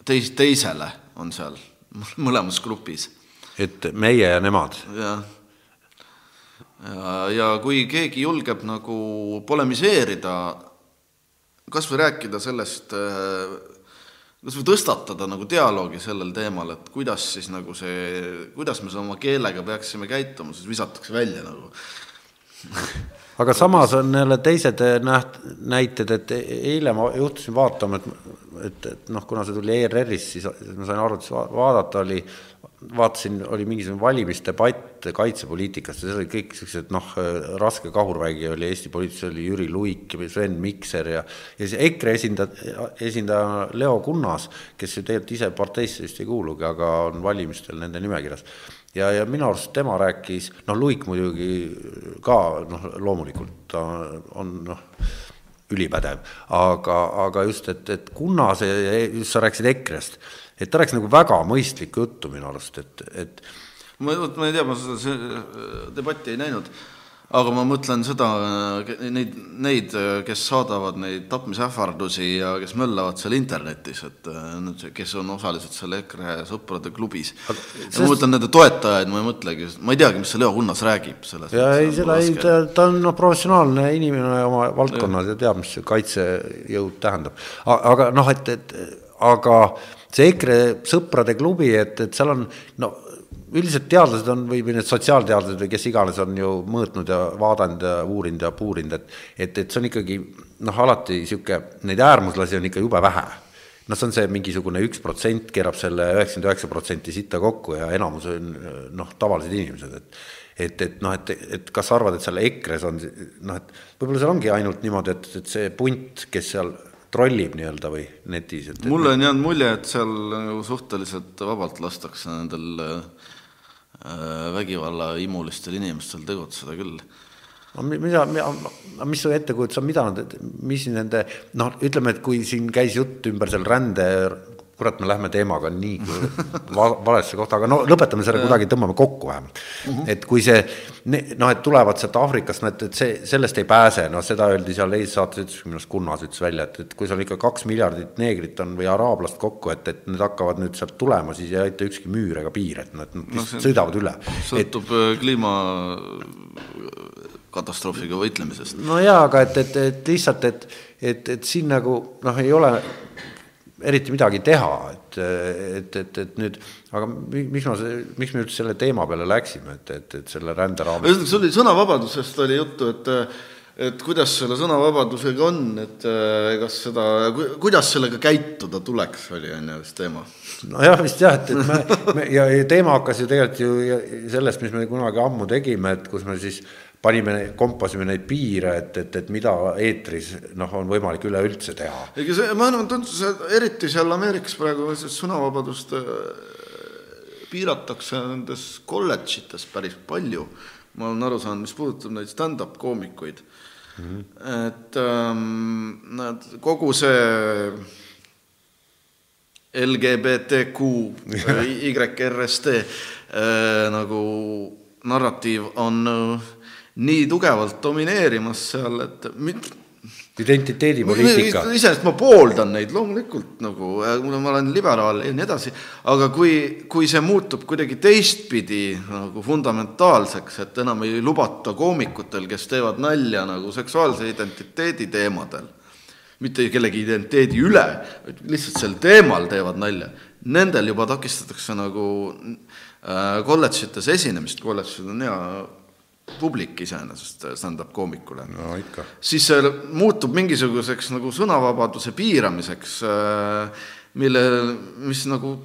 teis-, teisele on seal mõlemas grupis. et meie ja nemad? jah. ja, ja kui keegi julgeb nagu polemiseerida, kas või rääkida sellest äh, kas või tõstatada nagu dialoogi sellel teemal, et kuidas siis nagu see, kuidas me oma keelega peaksime käituma, siis visatakse välja nagu. Aga samas on jälle teised näht-, näited, et eile ma juhtusin vaatama, et, et, et noh, kuna see tuli ERR-is, siis ma sain arvutis vaadata, oli vaatasin, oli mingisugune valimisdebatt kaitsepoliitikast ja seal olid kõik siuksed noh, raske kahurvägi oli Eesti poliitikas oli Jüri Luik Sven Mikser ja ja siis EKRE esindaja, esindaja Leo Kunnas, kes ju tegelikult ise parteisse vist ei kuulugi, aga on valimistel nende nimekirjas. ja, ja minu arust tema rääkis, noh, Luik muidugi ka noh, loomulikult ta on noh, ülipädev, aga, aga just, et, et Kunnase, sa rääkisid EKRE-st et ta rääkis nagu väga mõistlikku juttu minu arust, et, et ma, vot ma ei tea, ma seda debatti ei näinud, aga ma mõtlen seda, neid, neid, kes saadavad neid tapmisähvardusi ja kes möllavad seal internetis, et need, kes on osalised seal EKRE sõprade klubis. Sest... ma mõtlen nende toetajaid, ma ei mõtlegi, ma ei teagi, mis see Leo Kunnas räägib selles. ja ei, seda ei, ta, ta on noh, professionaalne inimene oma valdkonnas ja teab, mis see kaitsejõud tähendab. aga noh, et, et aga see EKRE sõprade klubi, et, et seal on no üldiselt teadlased on või, või need sotsiaalteadlased või kes iganes on ju mõõtnud ja vaadanud ja uurinud ja puurinud, et et, et see on ikkagi noh, alati niisugune, neid äärmuslasi on ikka jube vähe. noh, see on see mingisugune üks protsent keerab selle üheksakümmend üheksa protsenti sitta kokku ja enamus on noh, tavalised inimesed, et et, et noh, et, et kas sa arvad, et seal EKRE-s on noh, et võib-olla seal ongi ainult niimoodi, et, et see punt, kes seal trollib nii-öelda või netis? mulle on jäänud mulje, et seal nagu suhteliselt vabalt lastakse nendel äh, vägivallaimulistel inimestel tegutseda küll. no mida, mis su ettekujutus on, mida nad, mis nende noh, ütleme, et kui siin käis jutt ümber seal rände kurat, me lähme teemaga nii va valesse kohta, aga no lõpetame selle kuidagi, tõmbame kokku vähemalt mm. -hmm. et kui see noh, et tulevad sealt Aafrikast, no et, et see, sellest ei pääse, noh, seda öeldi seal eilses saates, ütles minu arust Kunnas ütles välja, et, et kui seal ikka kaks miljardit neegrit on või araablast kokku, et, et need hakkavad nüüd sealt tulema, siis ei aita ükski müür ega piir, et nad no, no, sõidavad üle. sõltub et, äh, kliima katastroofiga võitlemisest. no jaa, aga et, et, et lihtsalt, et, et, et siin nagu noh, ei ole eriti midagi teha, et, et, et, et nüüd, aga miks ma, miks me üldse selle teema peale läksime, et, et, et selle ränderaames. ühesõnaga, see oli sõnavabadusest oli juttu, et et kuidas selle sõnavabadusega on, et kas seda, kuidas sellega käituda tuleks, oli on ju vist teema. nojah, vist jah, et, et me, me ja, ja teema hakkas ju tegelikult ju sellest, mis me kunagi ammu tegime, et kus me siis panime, kompasime neid piire, et, et, et mida eetris noh, on võimalik üleüldse teha. ega see, ma arvan, tundus, eriti seal Ameerikas praegu sõnavabadust äh, piiratakse nendes kolledžites päris palju. ma olen aru saanud, mis puudutab neid stand-up koomikuid mm. -hmm. et ähm, nad, kogu see LGBTQ, YRST äh, nagu narratiiv on äh, nii tugevalt domineerimas seal, et identiteedipoliitika. iseenesest ma pooldan neid loomulikult nagu, ma olen liberaal ja nii edasi, aga kui, kui see muutub kuidagi teistpidi nagu fundamentaalseks, et enam ei lubata koomikutel, kes teevad nalja nagu seksuaalse identiteedi teemadel, mitte kellegi identiteedi üle, vaid lihtsalt sel teemal teevad nalja, nendel juba takistatakse nagu äh, kolledžites esinemist, kolledžid on hea publik iseenesest stand-up koomikule no,. siis see muutub mingisuguseks nagu sõnavabaduse piiramiseks, äh, mille, mis nagu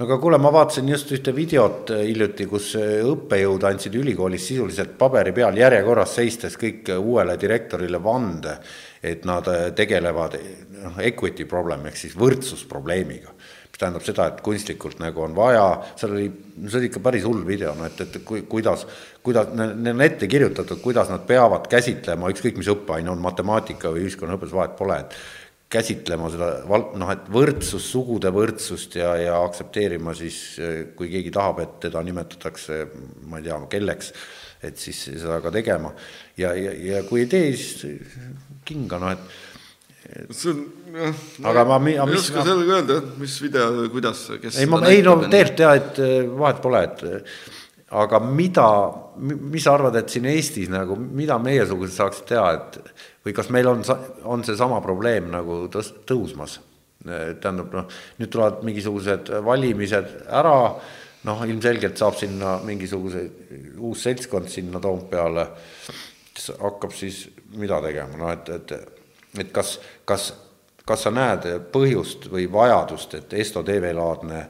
aga kuule, ma vaatasin just ühte videot äh, hiljuti, kus äh, õppejõud andsid ülikoolis sisuliselt paberi peal järjekorras seistes kõik uuele direktorile vande, et nad tegelevad noh, equity problem ehk siis võrdsusprobleemiga tähendab seda, et kunstlikult nagu on vaja, seal oli, see oli ikka päris hull video, no et, et kui, kuidas, kuidas, neil on ette kirjutatud, kuidas nad peavad käsitlema, ükskõik mis õppeaine on, matemaatika või ühiskonnaõpetus, vahet pole, et käsitlema seda val-, noh, et võrdsus, sugude võrdsust ja, ja aktsepteerima siis, kui keegi tahab, et teda nimetatakse, ma ei tea, kelleks, et siis seda ka tegema. ja, ja, ja kui ei tee, siis kinga, noh, et see on jah. aga ma, ma ei oska sellega öelda jah, mis video, kuidas, kes. ei, ma, ei no tegelikult jah, et eh, vahet pole, et eh, aga mida, mis sa arvad, et siin Eestis nagu, mida meiesugused saaksid teha, et või kas meil on, on seesama probleem nagu tõs-, tõusmas? Eh, tähendab, noh, nüüd tulevad mingisugused valimised ära, noh, ilmselgelt saab sinna mingisuguse uus seltskond sinna Toompeale, hakkab siis mida tegema, noh, et, et et kas, kas, kas sa näed põhjust või vajadust, et Esto TV-laadne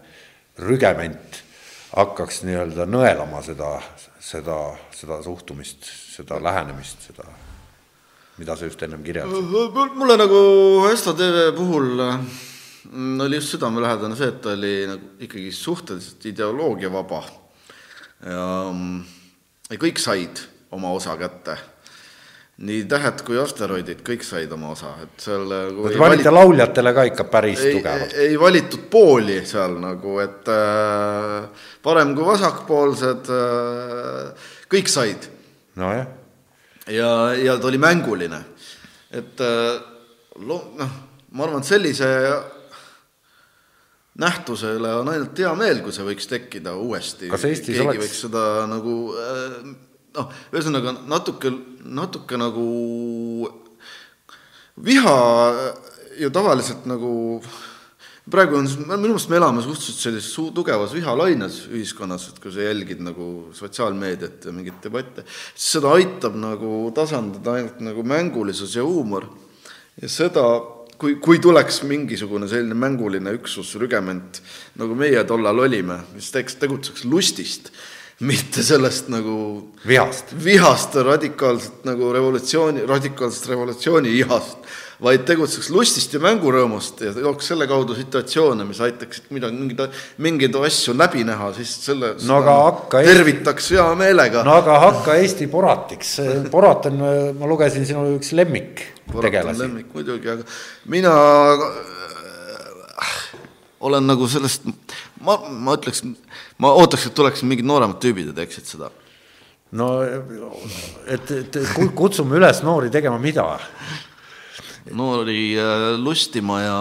rügement hakkaks nii-öelda nõelama seda, seda, seda suhtumist, seda lähenemist, seda, mida sa just ennem kirjeldasid? mulle nagu Esto TV puhul mm, oli just südamelähedane see, et ta oli nagu ikkagi suhteliselt ideoloogiavaba ja, mm, ja kõik said oma osa kätte nii Tähed kui asteroidid, kõik said oma osa, et seal nagu Nad valiti valit... lauljatele ka ikka päris ei, tugevalt. ei valitud pooli seal nagu, et äh, parem kui vasakpoolsed äh,, kõik said. nojah. ja, ja ta oli mänguline. et äh, lo-, noh, ma arvan, et sellise nähtuse üle on ainult hea meel, kui see võiks tekkida uuesti. keegi oleks... võiks seda nagu äh, noh, ühesõnaga natuke, natuke nagu viha ju tavaliselt nagu praegu on, minu meelest me elame suhteliselt sellises suu-, tugevas vihalaines ühiskonnas, et kui sa jälgid nagu sotsiaalmeediat ja mingeid debatte, siis seda aitab nagu tasandada ainult nagu mängulisus ja huumor. ja seda, kui, kui tuleks mingisugune selline mänguline üksus, rügement, nagu meie tollal olime, mis teeks, tegutseks lustist mitte sellest nagu vihast, vihast radikaalselt nagu revolutsiooni, radikaalsest revolutsiooni ihast, vaid tegutseks lustist ja mängurõõmust ja looks selle kaudu situatsioone, mis aitaksid midagi, mingeid, mingeid asju läbi näha, siis selle no hakka tervitaks hea meelega. no aga hakka Eesti Boratiks, Borat on, ma lugesin sinu üks lemmik tegelasi. lemmik muidugi, aga mina olen nagu sellest, ma, ma ütleks, ma ootaks, et tuleksid mingid nooremad tüübid ja teeksid seda. no et, et kutsume üles noori tegema mida? noori äh, lustima ja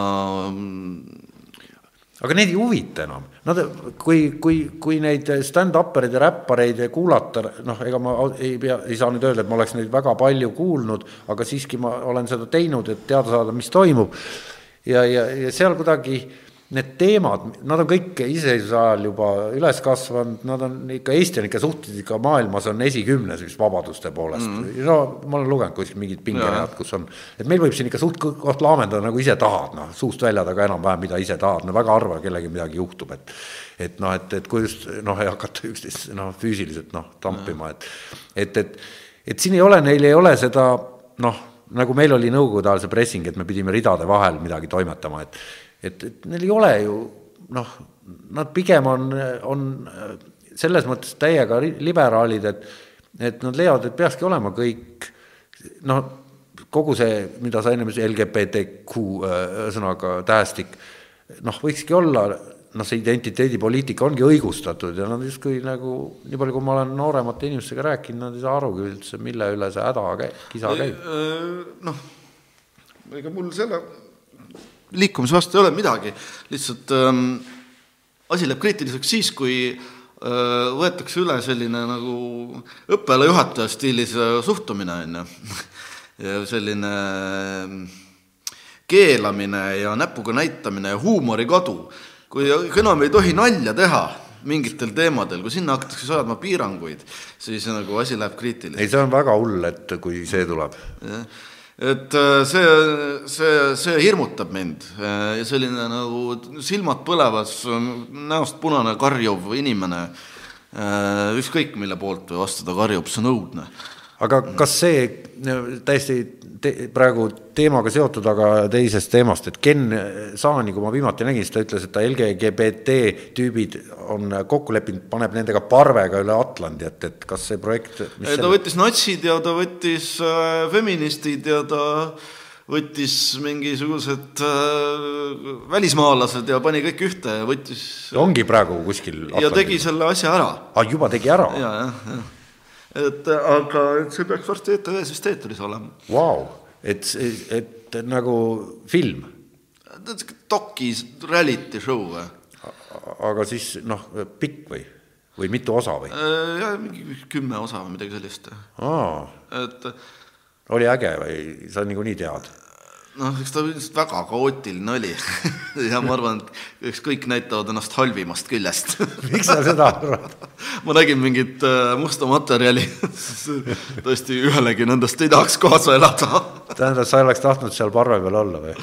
aga neid ei huvita enam, nad, kui, kui, kui neid stand-up'ereid ja räppareid kuulata, noh, ega ma ei pea, ei saa nüüd öelda, et ma oleks neid väga palju kuulnud, aga siiski ma olen seda teinud, et teada saada, mis toimub. ja, ja, ja seal kuidagi need teemad, nad on kõik iseseisvuse ajal juba üles kasvanud, nad on ikka, Eesti on ikka suhteliselt ikka maailmas on esikümnes vist vabaduste poolest. Mm.. no ma olen lugenud kuskil mingid pingeread, kus on, et meil võib siin ikka suht koht laamendada nagu ise tahad, noh, suust välja taga enam-vähem, mida ise tahad, no väga harva kellelgi midagi juhtub, et et noh, et, et kui just noh, ei hakata üksteist noh, füüsiliselt noh, tampima, et et, et, et siin ei ole, neil ei ole seda noh, nagu meil oli nõukogude ajal see pressing, et me pidime ridade vahel midagi toimetama, et et, et neil ei ole ju noh, nad pigem on, on selles mõttes täiega liberaalid, et, et nad leiavad, et peakski olema kõik noh, kogu see, mida sa ennem ütlesid, LGBTQ ühesõnaga tähestik, noh, võikski olla noh, see identiteedipoliitika ongi õigustatud ja nad justkui nagu, nii palju, kui ma olen nooremate inimestega rääkinud, nad ei saa arugi üldse, mille üle see häda käib, kisa käib. noh, ega mul selle liikumise vastu ei ole midagi, lihtsalt ähm, asi läheb kriitiliseks siis, kui äh, võetakse üle selline nagu õppealajuhataja stiilis äh, suhtumine, on ju. ja selline ähm, keelamine ja näpuga näitamine ja huumori kadu. kui enam ei tohi nalja teha mingitel teemadel, kui sinna hakatakse seadma piiranguid, siis nagu asi läheb kriitiliseks. ei, see on väga hull, et kui see tuleb. jah et äh, see, see, see hirmutab mind ja selline nagu silmad põlevas, näost punane karjuv inimene, äh, ükskõik mille poolt või vastu ta karjub, see on õudne. aga kas see täiesti te, praegu teemaga seotud, aga teisest teemast, et Ken Saani, kui ma viimati nägin, siis ta ütles, et ta LGBT tüübid on kokku leppinud, paneb nendega parvega üle Atlandi, et, et kas see projekt ta selle... võttis natsid ja ta võttis äh, feministid ja ta võttis mingisugused äh, välismaalased ja pani kõik ühte ja võttis ongi praegu kuskil ja tegi selle asja ära. aa, ah, juba tegi ära? ja, jah, jah et aga et see peaks varsti ETV-s vist eetris olema wow et, et nagu film. dokis reality show või? aga siis noh, pikk või, või mitu osa või? Äh, jah, mingi kümme osa või midagi sellist. et. oli äge või sa niikuinii tead? Noh, eks ta üldiselt väga kaootiline oli ja ma arvan, et eks kõik näitavad ennast halvimast küljest miks sa seda arvad ma nägin mingit äh, musta materjali tõesti ühelegi nendest ei tahaks kaasa elada tähendab, sa oleks tahtnud seal parve peal olla või?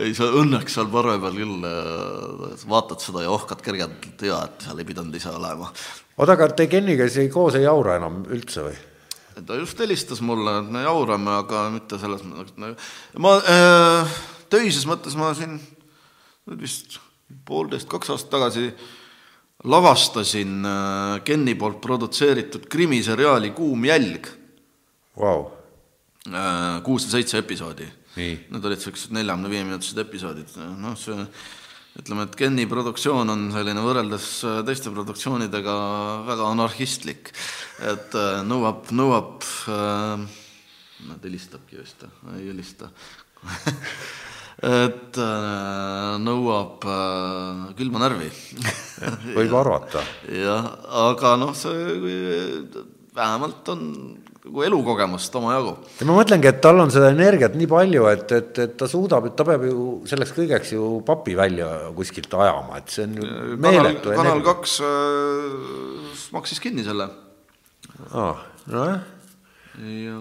ei, sa õnneks seal parve peal küll äh, vaatad seda ja ohkad kergelt ja et seal ei pidanud ise olema. oota, aga te Kenniga siis koos ei jaura enam üldse või? Ta just helistas mulle, et me jaurame, aga mitte selles mõttes, ma äh, töises mõttes ma siin nüüd vist poolteist, kaks aastat tagasi lavastasin äh, Kenni poolt produtseeritud krimiseriaali Kuum jälg. Wow.. Äh, kuus ja seitse episoodi. Need olid siuksed neljakümne viie minutised episoodid, noh see ütleme, et Kenni produktsioon on selline võrreldes äh, teiste produktsioonidega väga anarhistlik, et äh, nõuab, nõuab äh,, nad helistabki vist, ei helista et äh, nõuab äh, külma närvi. Võib arvata. jah, aga noh, see vähemalt on nagu elukogemust omajagu. ja ma mõtlengi, et tal on seda energiat nii palju, et, et, et ta suudab, et ta peab ju selleks kõigeks ju papi välja kuskilt ajama, et see on ju meeletu. kanal kaks äh, maksis kinni selle. aa, nojah. ja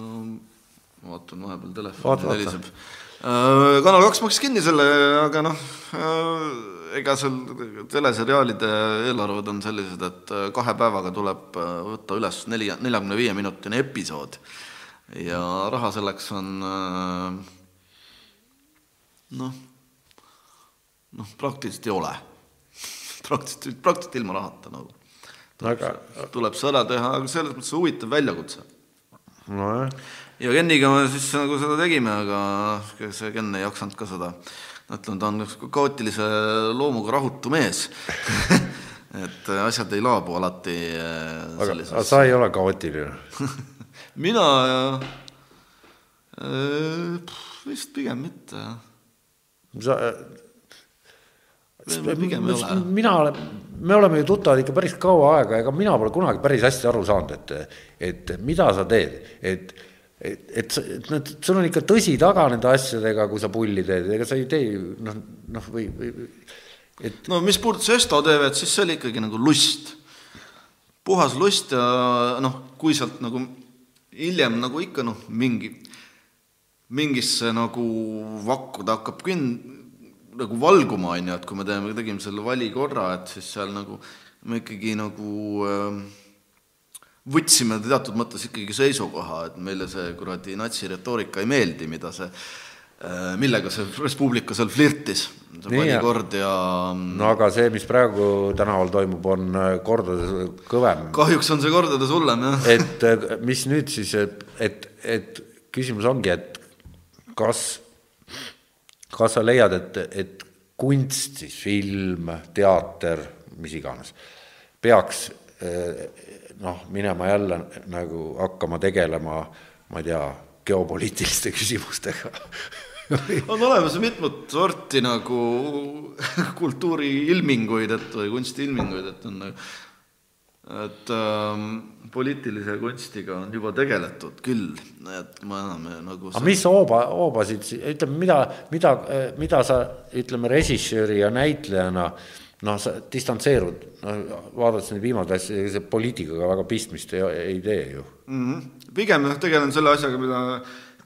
vaatan vahepeal telefoni heliseb. Äh, kanal kaks maksis kinni selle, aga noh äh, ega seal teleseriaalide eelarved on sellised, et äh, kahe päevaga tuleb äh, võtta üles neli, neljakümne viie minutine episood ja raha selleks on äh, noh, noh, praktiliselt ei ole. praktiliselt, praktiliselt ilma rahata nagu. aga tuleb see ära teha, aga selles mõttes huvitav väljakutse. nojah. ja Kenniga me siis nagu seda tegime, aga see Ken ei jaksanud ka seda ütleme, ta on kaootilise loomuga rahutu mees et asjad ei laabu alati äh, aga, sellises aga sa ei ole kaootiline mina äh, pff, vist pigem mitte, jah. sa Või pigem ei ole. mina olen, me oleme ju tuttavad ikka päris kaua aega, ega mina pole kunagi päris hästi aru saanud, et, et mida sa teed, et et, et, et need, sul on ikka tõsi taga nende asjadega, kui sa pulli teed, ega sa ei tee noh, noh või, või et no mis puudutas Esto TV-d, siis see oli ikkagi nagu lust. puhas lust ja noh, kui sealt nagu hiljem nagu ikka noh, mingi, mingisse nagu vakku ta hakkab kün-, nagu valguma, on ju, et kui me teeme, tegime selle valikorra, et siis seal nagu me ikkagi nagu äh, võtsime teatud mõttes ikkagi seisukoha, et meile see kuradi natsiretoorika ei meeldi, mida see, millega see Res Publica seal flirtis, see valikord ja no aga see, mis praegu tänaval toimub, on äh, kordades kõvem kahjuks on see kordades hullem, jah. et äh, mis nüüd siis, et, et, et küsimus ongi, et kas, kas sa leiad, et, et kunst siis, film, teater, mis iganes, peaks noh, minema jälle nagu hakkama tegelema, ma ei tea, geopoliitiliste küsimustega. On olemas mitut sorti nagu kultuuriilminguid, et või kunstiilminguid, et on nagu et ähm, poliitilise kunstiga on juba tegeletud küll, et me enam nagu aga mis hooba, hoobasid, ütleme, mida, mida, mida sa, ütleme, režissööri ja näitlejana noh, sa distantseerud, noh, vaadates neid viimaseid asju, ega see poliitikaga väga pistmist ei, ei tee ju. mm. -hmm. pigem jah, tegelen selle asjaga, mida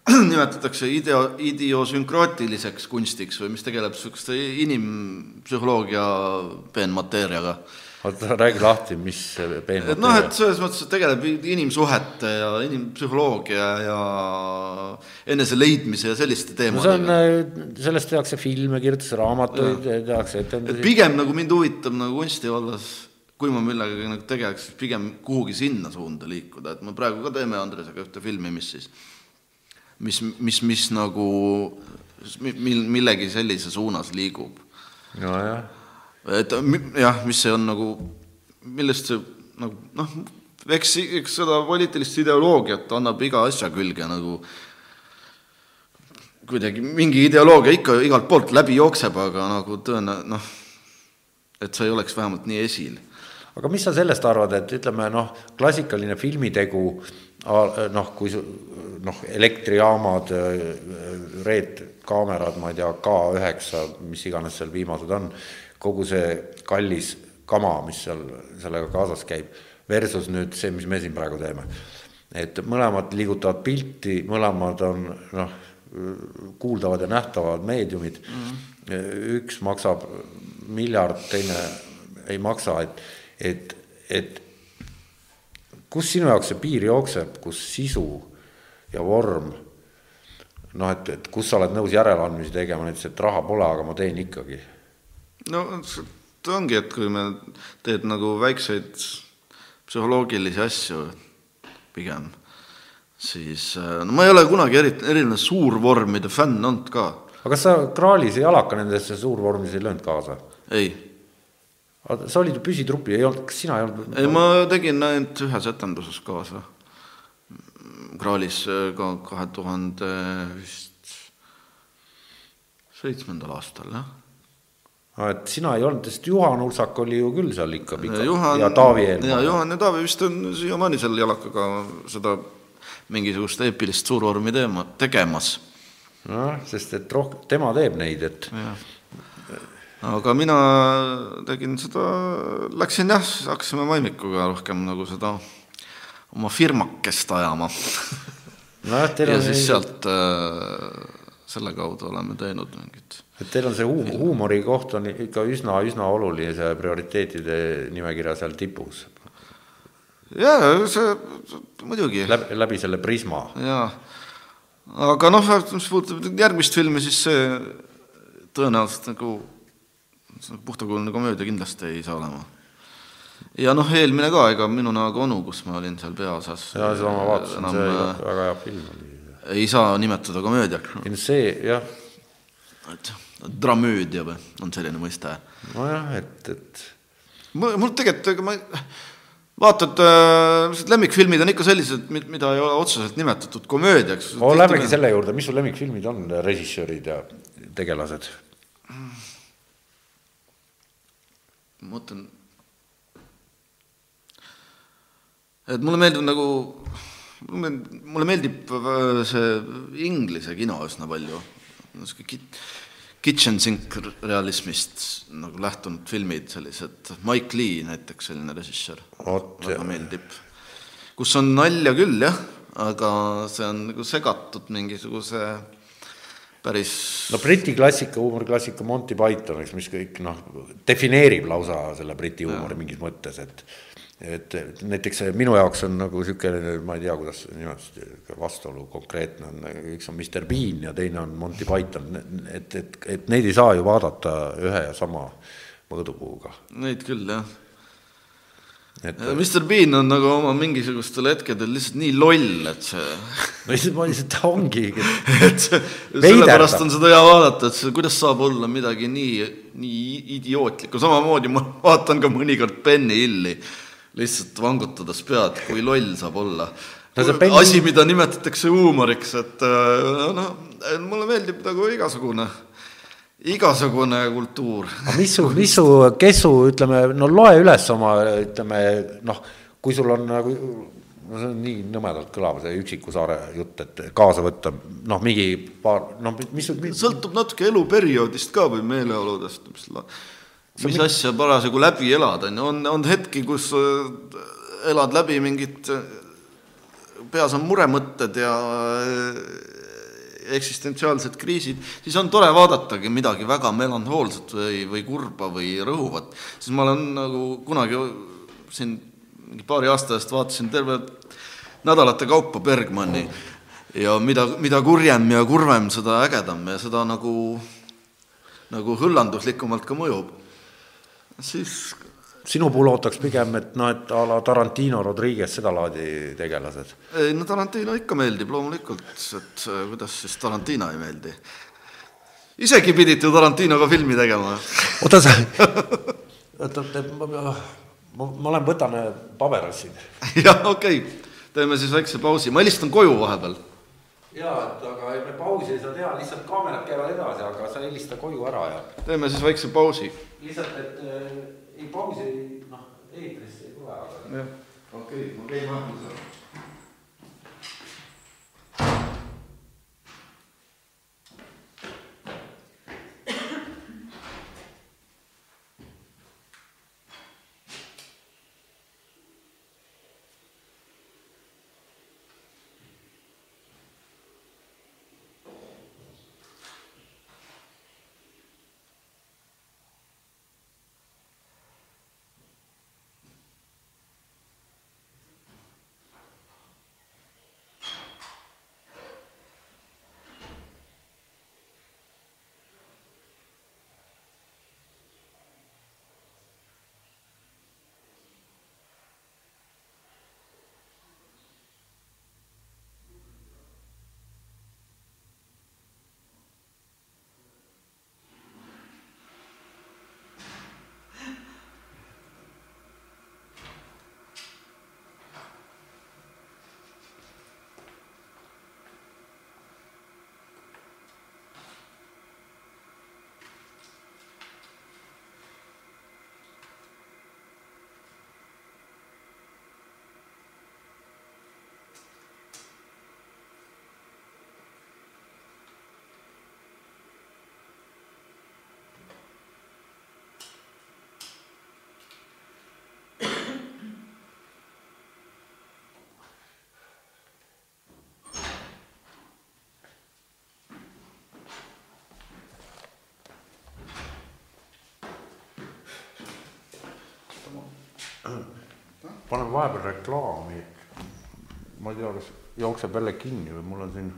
nimetatakse ideo, idiosünkraatiliseks kunstiks või mis tegeleb niisuguste inimpsühholoogia peenmateeriaga oota, räägi lahti, mis see peen et noh, et selles mõttes, tegeleb inimsuhete ja inimpsühholoogia ja enese leidmise ja selliste no see on, teemadega. sellest tehakse filme, kirjutatakse raamatuid, tehakse et etendusi. pigem nagu mind huvitab nagu kunsti vallas, kui ma millegagi nagu tegeleks, siis pigem kuhugi sinna suunda liikuda, et me praegu ka teeme Andresega ühte filmi, mis siis, mis, mis, mis nagu, mil-, millegi sellise suunas liigub. Nojah et mi- jah, mis see on nagu, millest see nagu noh, eks, eks seda poliitilist ideoloogiat annab iga asja külge nagu kuidagi mingi ideoloogia ikka igalt poolt läbi jookseb, aga nagu tõena-, noh, et see ei oleks vähemalt nii esil. aga mis sa sellest arvad, et ütleme noh, klassikaline filmitegu noh, kui noh, elektrijaamad, reedkaamerad, ma ei tea, K9, mis iganes seal viimased on, kogu see kallis kama, mis seal sellega kaasas käib, versus nüüd see, mis me siin praegu teeme. et mõlemad liigutavad pilti, mõlemad on noh, kuuldavad ja nähtavad meediumid mm, -hmm. üks maksab miljard, teine ei maksa, et et, et kus sinu jaoks see piir jookseb, kus sisu ja vorm noh, et, et kus sa oled nõus järeleandmisi tegema, näiteks et raha pole, aga ma teen ikkagi. No see ongi, et kui me teed nagu väikseid psühholoogilisi asju pigem, siis äh, no ma ei ole kunagi eriti, eriline suurvormide fänn olnud ka, aga kas sa Kraalis ei jalaka nendesse suurvormis ei löönud kaasa? ei sa olid ju püsitrupi, ei olnud, kas sina ei olnud? ei, ma tegin ainult ühes etenduses kaasa. Kraalis äh, ka kahe tuhande vist seitsmendal aastal, jah. No et sina ei olnud, sest Juhan Ursak oli ju küll seal ikka pikalt Juhan ja Taavi ja Eelmaa. Juhan ja Taavi vist on siiamaani seal jalakaga seda mingisugust eepilist suurvormi teema, tegemas. noh, sest et rohkem, tema teeb neid, et aga mina tegin seda, läksin jah, hakkasime Maimikuga rohkem nagu seda oma firmakest ajama. teil ja on siis sealt äh, selle kaudu oleme teinud mingit et teil on see huum-, huumori koht on ikka üsna, üsna oluline, see prioriteetide nimekirja seal tipus, jaa, see muidugi, läbi, läbi selle prisma. jaa. aga noh, mis puudutab järgmist filmi, siis see tõenäoliselt nagu puhtakujuline komöödia kindlasti ei saa olema. ja noh, eelmine ka, ega Minu näoga onu, kus ma olin seal peaosas. ja seda ma vaatasin, see äh, väga hea film oli. ei saa nimetada komöödiaks. kindlasti see jah, et dramöödia või on selline mõiste nojah, et, et mul, mul tegelikult, ega ma vaatad äh,, lemmikfilmid on ikka sellised, mida ei ole otseselt nimetatud komöödiaks. oh, lähmegi selle juurde, mis su lemmikfilmid on, režissöörid ja tegelased? ma mõtlen, et mulle meeldib nagu, mulle meeldib äh, see inglise kino üsna palju, niisugune kitchen sink realismist nagu lähtunud filmid, sellised, Mike Lee näiteks, selline režissöör, väga meeldib. kus on nalja küll, jah, aga see on nagu segatud mingisuguse päris no Briti klassika, huumoriklassika Monty Python, eks, mis kõik noh, defineerib lausa selle Briti huumori mingis mõttes, et et, näiteks minu jaoks on nagu niisugune, ma ei tea, kuidas nimetada, vastuolu konkreetne on, üks on Mr Bean ja teine on Monty Python, et, et, et neid ei saa ju vaadata ühe ja sama mõõdupuuga. Neid küll, jah. Et Mr Bean on nagu oma mingisugustel hetkedel lihtsalt nii loll, et see no lihtsalt, ma lihtsalt ta ongi et see, sellepärast on seda hea vaadata, et see, kuidas saab olla midagi nii, nii idiootlikku, samamoodi ma vaatan ka mõnikord Benny Hilli, lihtsalt vangutades pead, kui loll saab olla no,. Benny... asi, mida nimetatakse huumoriks, et noh, mulle meeldib nagu igasugune igasugune kultuur. aga mis su, mis su, kes su, ütleme, no loe üles oma, ütleme noh, kui sul on nagu no see on nii nõmedalt kõlav, see üksiku saare jutt, et kaasa võtta noh, mingi paar, noh, mis, mis sõltub natuke eluperioodist ka või meeleoludest, mis mis mi... asja parasjagu läbi elad, on ju, on, on hetki, kus äh, elad läbi mingit, äh, peas on muremõtted ja eksistentsiaalsed kriisid, siis on tore vaadatagi midagi väga melanhoolset või, või kurba või rõhuvat. siis ma olen nagu kunagi siin mingi paari aasta eest vaatasin terve nädalate kaupa Bergmanni ja mida, mida kurjem ja kurvem, seda ägedam ja seda nagu, nagu hõllanduslikumalt ka mõjub. Siis sinu puhul ootaks pigem, et noh, et a la Tarantino, Rodriguez, sedalaadi tegelased? ei no Tarantino ikka meeldib loomulikult, et äh, kuidas siis Tarantino ei meeldi. isegi pidid ju Tarantinoga filmi tegema. oota sa, oota, ma, ma, ma, olen, võtan äh, paberi siin. jah, okei okay., teeme siis väikse pausi, ma helistan koju vahepeal jaa, et aga me pausi ei saa teha, lihtsalt kaamerad käivad edasi, aga sa helista koju ära ja. teeme siis väikse pausi. lihtsalt, et äh, ei pausi noh, eetrisse ei tule, aga. okei ma käin vahepeal seal. Panen vahepeal reklaami. ma ei tea, kas jookseb jälle kinni või mul on siin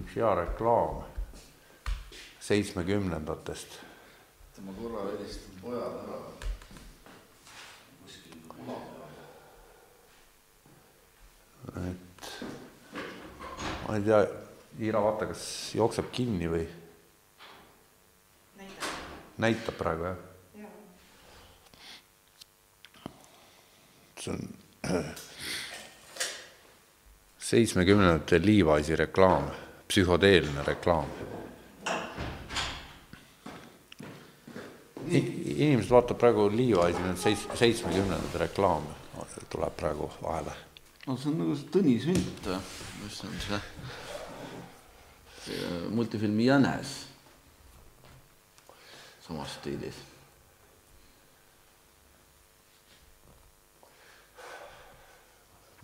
üks hea reklaam seitsmekümnendatest. ma korra helistan pojale ära. kuskil puna peal. et ma ei tea, Iira, vaata, kas jookseb kinni või näitab praegu jah? See on seitsmekümnendate Levi'si reklaam, psühhodeelne reklaam. inimesed vaatavad praegu Levi'si, need seits-, seitsmekümnendate reklaam tuleb praegu vahele. no see on nagu see Tõnis Vint, mis on see, see multifilm Jänes samas stiilis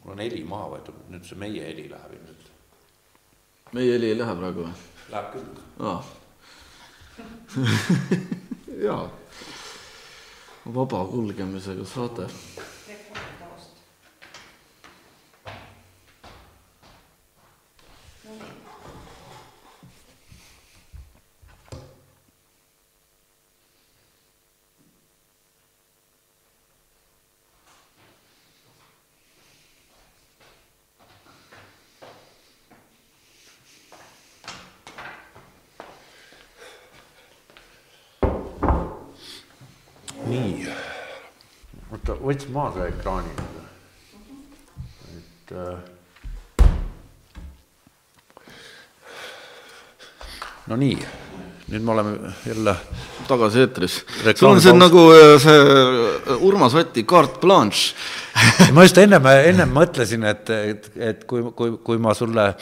mul on heli maha võetud, nüüd see meie heli läheb ilmselt. meie heli ei lähe praegu või? Läheb küll. aa jaa, vaba kulgemisega saade. nii, võtsin maha ekraani et äh, no nii, nüüd me oleme jälle tagasi eetris. sul on see nagu äh, see äh, Urmas Vati carte blanche. ma just ennem, ennem mõtlesin, et, et, et kui, kui, kui ma sulle,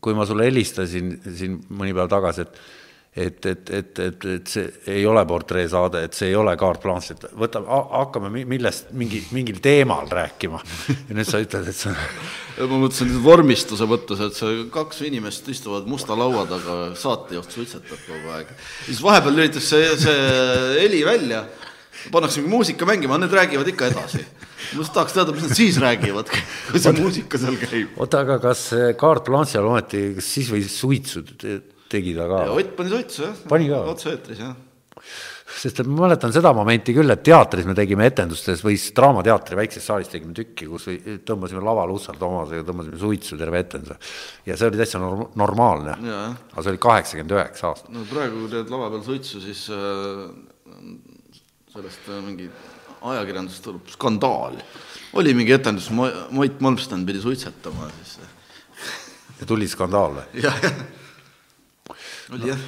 kui ma sulle helistasin siin mõni päev tagasi, et et, et, et, et, et see ei ole portreesaade, et see ei ole carte blanche, et võtame, hakkame mi- millest mingi, mingil teemal rääkima. ja nüüd sa ütled, et see on ma mõtlesin vormistuse mõttes, et see kaks inimest istuvad musta laua taga, saatejuht suitsetab kogu aeg. siis vahepeal lülitas see, see heli välja, pannakse mingi muusika mängima, need räägivad ikka edasi. ma just tahaks teada, mis nad siis räägivad, kui see muusika seal käib. oota, aga kas carte blanche all ometi, kas siis võis suitsu tegi ta ka? Ott pani suitsu, jah. Pani ka? otse-eetris, jah. sest et ma mäletan seda momenti küll, et teatris me tegime etendustes või siis Draamateatri väikses saalis tegime tükki, kus tõmbasime laval Ussar Toomasega, tõmbasime suitsu terve etenduse. ja see oli täitsa norm normaalne. Aga see oli kaheksakümmend üheksa aastat. no praegu kui teed lava peal suitsu, siis äh, sellest äh, mingi ajakirjandusest tuleb skandaal. oli mingi etendus, Mait Malmsten pidi suitsetama, siis ja tuli skandaal või? jah, jah. Oli jah.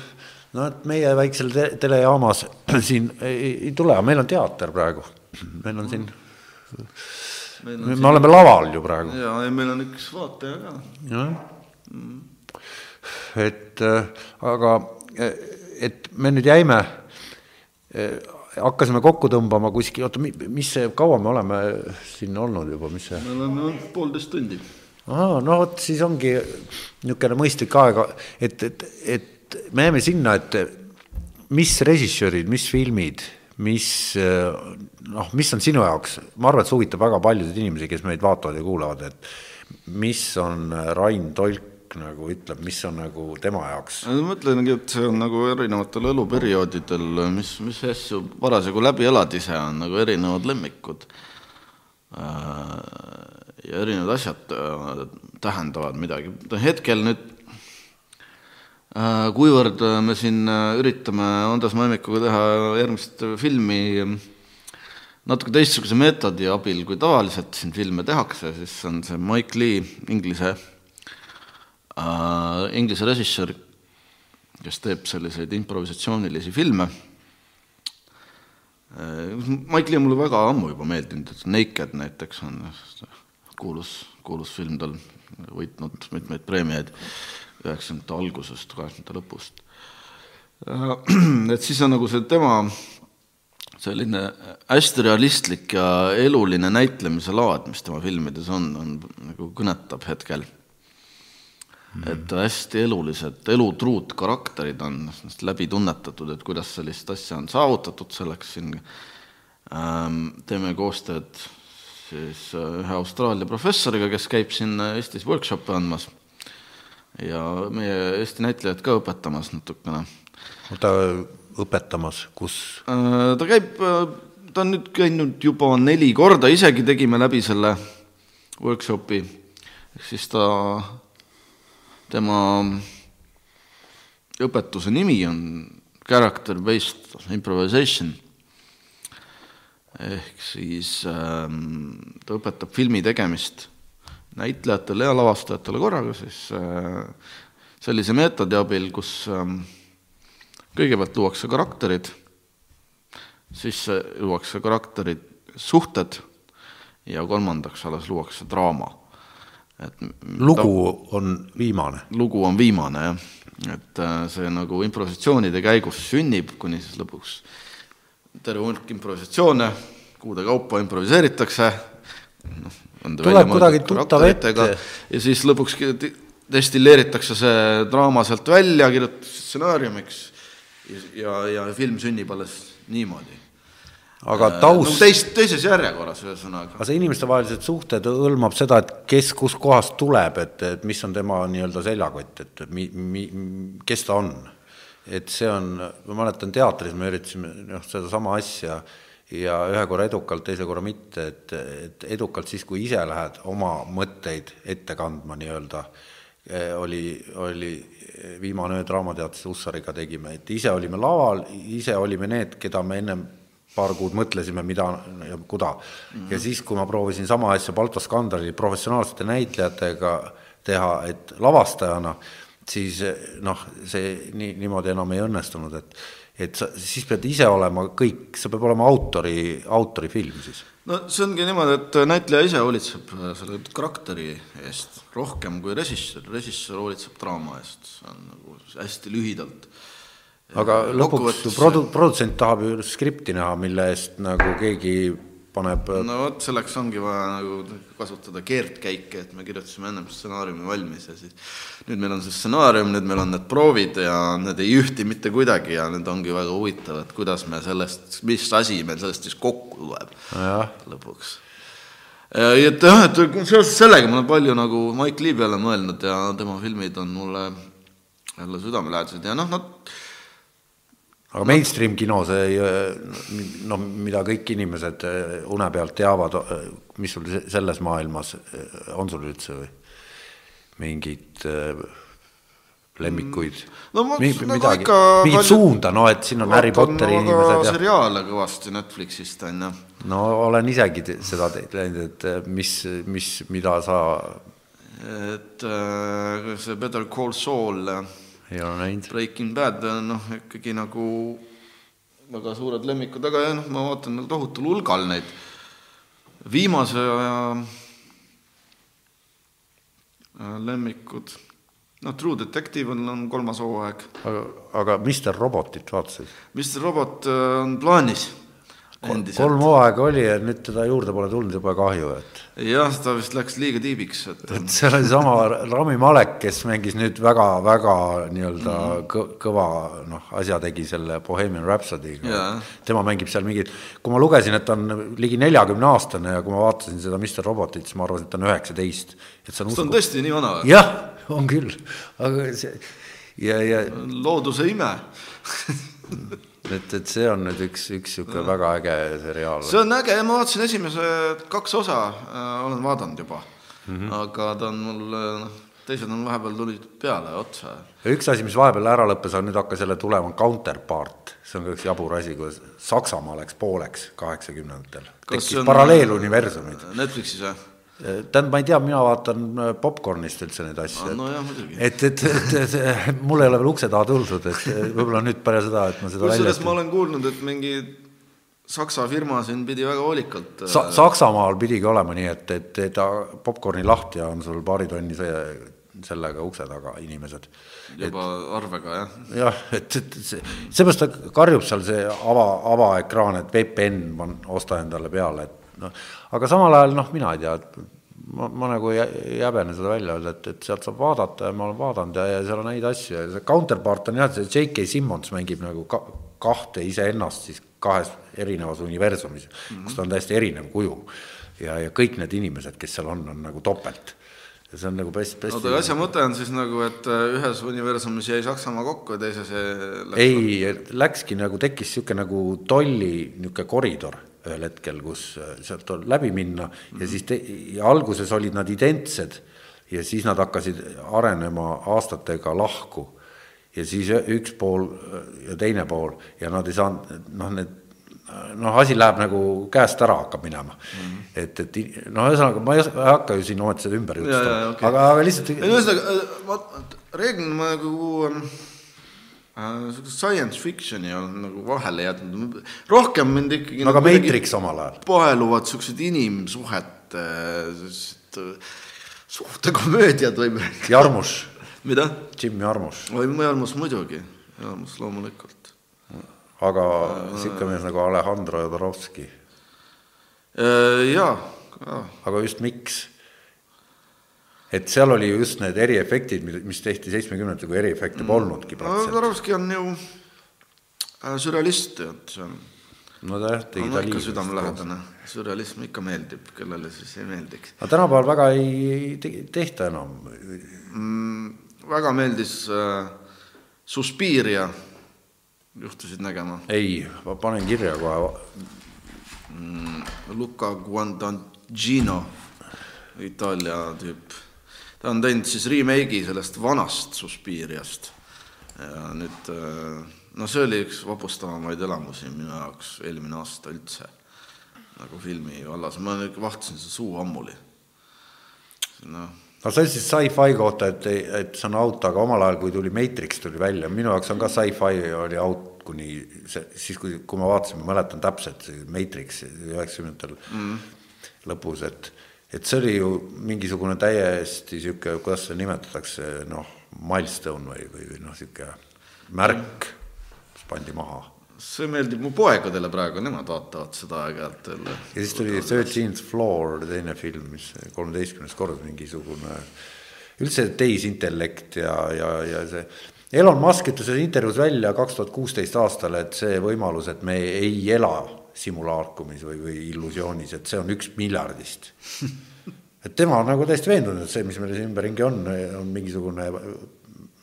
no et meie väiksel te telejaamas siin ei, ei tule, aga meil on teater praegu. meil on siin, meil me, me oleme laval ju praegu. ja, ja meil on üks vaataja ka. jah. et äh, aga, äh, et me nüüd jäime, hakkasime kokku tõmbama kuskil, oota, mis see, kaua me oleme siin olnud juba, mis see? me oleme olnud poolteist tundi. aa, no vot, siis ongi niisugune mõistlik aeg, et, et, et me jääme sinna, et mis režissöörid, mis filmid, mis noh, mis on sinu jaoks, ma arvan, et see huvitab väga paljusid inimesi, kes meid vaatavad ja kuulavad, et mis on Rain Tolk nagu ütleb, mis on nagu tema jaoks ma mõtlengi, et see on nagu erinevatel eluperioodidel, mis, mis asju parasjagu läbi elad ise, on nagu erinevad lemmikud. ja erinevad asjad äh, tähendavad midagi. hetkel nüüd, kuivõrd me siin äh, üritame Andres Maimikuga teha järgmist filmi natuke teistsuguse meetodi abil, kui tavaliselt siin filme tehakse, siis on see Mike Lee, inglise äh, inglise režissöör, kes teeb selliseid improvisatsioonilisi filme äh,. Mike Lee on mulle väga ammu juba meeldinud, et Naked näiteks on kuulus, kuulus film tal, võitnud mitmeid preemiaid üheksakümnendate algusest, kaheksakümnendate lõpust. Äh,. et siis on nagu see tema selline hästi realistlik ja eluline näitlemise laad, mis tema filmides on, on nagu kõnetab hetkel. Mm.. et hästi elulised, elutruud karakterid on läbi tunnetatud, et kuidas sellist asja on saavutatud, selleks siin. Ähm, teeme koostööd siis ühe Austraalia professoriga, kes käib siin Eestis workshop'e andmas ja meie Eesti näitlejad ka õpetamas natukene. oota, õpetamas, kus? ta käib, ta on nüüd käinud juba neli korda, isegi tegime läbi selle workshopi, ehk siis ta, tema õpetuse nimi on character based improvisation ehk siis ähm, ta õpetab filmi tegemist näitlejatele ja lavastajatele korraga siis äh, sellise meetodi abil, kus ähm, kõigepealt luuakse karakterid, siis luuakse karakterid, suhted ja kolmandaks alles luuakse draama. et lugu ta, on viimane? lugu on viimane, jah. et äh, see nagu improvisatsioonide käigus sünnib, kuni siis lõpuks terve hulk improvisatsioone, kuude kaupa improviseeritakse, noh, tuleb kuidagi tuttav ette. ja siis lõpuks destilleeritakse see draama sealt välja, kirjutatakse stsenaariumiks ja, ja film sünnib alles niimoodi. aga äh, taust no, teist, teises järjekorras, ühesõnaga. aga see inimestevahelised suhted hõlmab seda, et kes kuskohast tuleb, et, et mis on tema nii-öelda seljakott, et mi, mi, kes ta on. et see on, ma mäletan teatris me üritasime noh, sedasama asja ja ühe korra edukalt, teise korra mitte, et, et edukalt siis, kui ise lähed oma mõtteid ette kandma nii-öelda Eh, oli, oli viimane öö Draamateatris Hussariga tegime, et ise olime laval, ise olime need, keda me ennem paar kuud mõtlesime, mida ja kuda mm. -hmm. ja siis, kui ma proovisin sama asja Balto Skandali professionaalsete näitlejatega teha, et lavastajana, siis noh, see nii, niimoodi enam ei õnnestunud, et et sa siis pead ise olema kõik, sa pead olema autori, autori film siis. No see ongi niimoodi, et näitleja ise hoolitseb äh, selle karakteri eest rohkem kui režissöör, režissöör hoolitseb draama eest, see on nagu hästi lühidalt. aga lõpuks produ-, produtsent tahab ju skripti näha, mille eest nagu keegi paneb. no vot, selleks ongi vaja nagu kasutada keerdkäike, et me kirjutasime ennem stsenaariumi valmis ja siis nüüd meil on see stsenaarium, nüüd meil on need proovid ja need ei ühti mitte kuidagi ja need ongi väga huvitavad, kuidas me sellest, mis asi meil sellest siis kokku tuleb ja. lõpuks. et jah, et seoses sellega ma olen palju nagu Mike Lee peale mõelnud ja tema filmid on mulle jälle südamelähedased ja noh, nad no, aga mainstream kino, see noh, mida kõik inimesed eh, une pealt teavad, eh, mis sul selles maailmas on sul üldse või mingid lemmikuid? no ma Mi, nagu midagi, ikka mingit palju... suunda, no et siin on Harry Potteri inimesed ja seriaale kõvasti Netflixist on ju. no olen isegi seda teinud, et mis, mis, mida sa et äh, see Better Call Saul ei ole näinud. Breaking Bad on noh, ikkagi nagu väga suured lemmikud, aga jah, noh, ma vaatan nagu tohutul hulgal neid viimase aja lemmikud, noh, True Detective on, on kolmas hooaeg. aga, aga Mister Robotit vaatasid? Mister Robot äh, on plaanis endiselt. kolm hooaega oli ja nüüd teda juurde pole tulnud, jube kahju, et. jah, ta vist läks liiga tiibiks, et. et seal oli sama Rami Malek, kes mängis nüüd väga-väga nii-öelda mm -hmm. kõva noh, asja tegi selle Bohemian Rhapsody'ga. tema mängib seal mingit, kui ma lugesin, et ta on ligi neljakümne aastane ja kui ma vaatasin seda Mr Robotit, siis ma arvasin, et ta on üheksateist. et see on, ta on tõesti nii vana või? jah, on küll, aga see ja, ja. looduse ime et, et see on nüüd üks, üks niisugune väga äge seriaal. see on äge ja ma vaatasin esimesed kaks osa äh,, olen vaadanud juba mm, -hmm. aga ta on mul, noh, teised on vahepeal tulid peale otsa. üks asi, mis vahepeal ära lõppes, on nüüd hakkas jälle tulema Counterpart, see on ka üks jabur asi, kuidas Saksamaa läks pooleks kaheksakümnendatel. tekkis paralleeluniversumid. Netflixis või? Tähendab, ma ei tea, mina vaatan äh, popkornist üldse neid asju. no jah, muidugi. et, et, et, et, et mul ei ole veel ukse taha tuldud, et võib-olla nüüd peale seda, et ma seda kusjuures ma olen kuulnud, et mingi Saksa firma siin pidi väga hoolikalt Sa. Äh, Saksamaal pidigi olema nii, et, et, et ta popkorni lahti ja on sul paari tonni see, sellega ukse taga inimesed. juba et, arvega, jah? jah, et, et see, seepärast ta karjub seal see ava, avaekraan, et VPN osta endale peale, et noh, aga samal ajal noh, mina ei tea, ma, ma nagu ei häbene seda välja öelda, et, et sealt saab vaadata ja ma olen vaadanud ja, ja seal on häid asju ja see counterpart on jah, see J.K. Simmons mängib nagu ka, kahte iseennast siis kahes erinevas universumis mm, -hmm. kus ta on täiesti erinev kuju. ja, ja kõik need inimesed, kes seal on, on nagu topelt ja see on nagu hästi, hästi. oota, asja mõte on siis nagu, et äh, ühes universumis jäi Saksamaa kokku ja teises läks ei, läkski nagu, tekkis niisugune nagu tolli niisugune koridor ühel hetkel, kus äh, sealt on läbi minna ja siis te, ja alguses olid nad identsed ja siis nad hakkasid arenema aastatega lahku. ja siis üks pool ja teine pool ja nad ei saanud, noh, need noh, asi läheb nagu käest ära hakkab minema mm. -hmm. et, et noh, ühesõnaga ma ei hakka ju siin ometi seda ümber jutustama, okay. aga, aga lihtsalt. ühesõnaga, ma reeglina ma nagu äh, science fiction'i olen nagu vahele jätnud, rohkem mind ikkagi aga nagu Matrix omal ajal. paeluvad siuksed inimsuhete, sellised suhtekomöödiad öelda. Jarmus. mida? Jim Jarmus. oi, Jarmus muidugi, Jarmus loomulikult aga niisugune mees nagu Alejandro Jodorowsky. Äh, jaa. aga just miks? Et seal oli just need eriefektid, mis tehti seitsmekümnendatel, kui eriefekte polnudki praktiliselt. Jodorowsky on ju äh, sürrealist, et see on no ta jah, tegi ta ikka südamelähedane, sürrealism ikka meeldib, kellele siis ei meeldiks. aga tänapäeval väga ei tehta enam mm,. väga meeldis äh, Suspiria juhtusid nägema? ei, ma panen kirja kohe mm,. Luca Guadagnino, Itaalia tüüp. Ta on teinud siis remake'i sellest vanast Suspiriast. ja nüüd, äh, no see oli üks vapustavamaid elamusi minu jaoks eelmine aasta üldse. nagu filmi vallas, ma vahtasin seda suu ammuli. noh no see on siis sci-fi kohta, et, et see on out, aga omal ajal, kui tuli Matrix tuli välja, minu jaoks on ka sci-fi oli out kuni see, siis kui, kui ma vaatasin, ma mäletan täpselt, Matrix üheksakümnendatel mm. lõpus, et, et see oli ju mingisugune täiesti niisugune, kuidas seda nimetatakse, noh, milstone või, või, või noh, niisugune märk, mis pandi maha see meeldib mu poegadele praegu, nemad vaatavad seda aeg-ajalt jälle. ja siis tuli Thirteenth Floor, teine film, mis kolmeteistkümnes kord mingisugune üldse tehisintellekt ja, ja, ja see Elon Musk ütles ühes intervjuus välja kaks tuhat kuusteist aastal, et see võimalus, et me ei ela simulaarkumis või, või illusioonis, et see on üks miljardist et tema on nagu täiesti veendunud, et see, mis meil siin ümberringi on, on mingisugune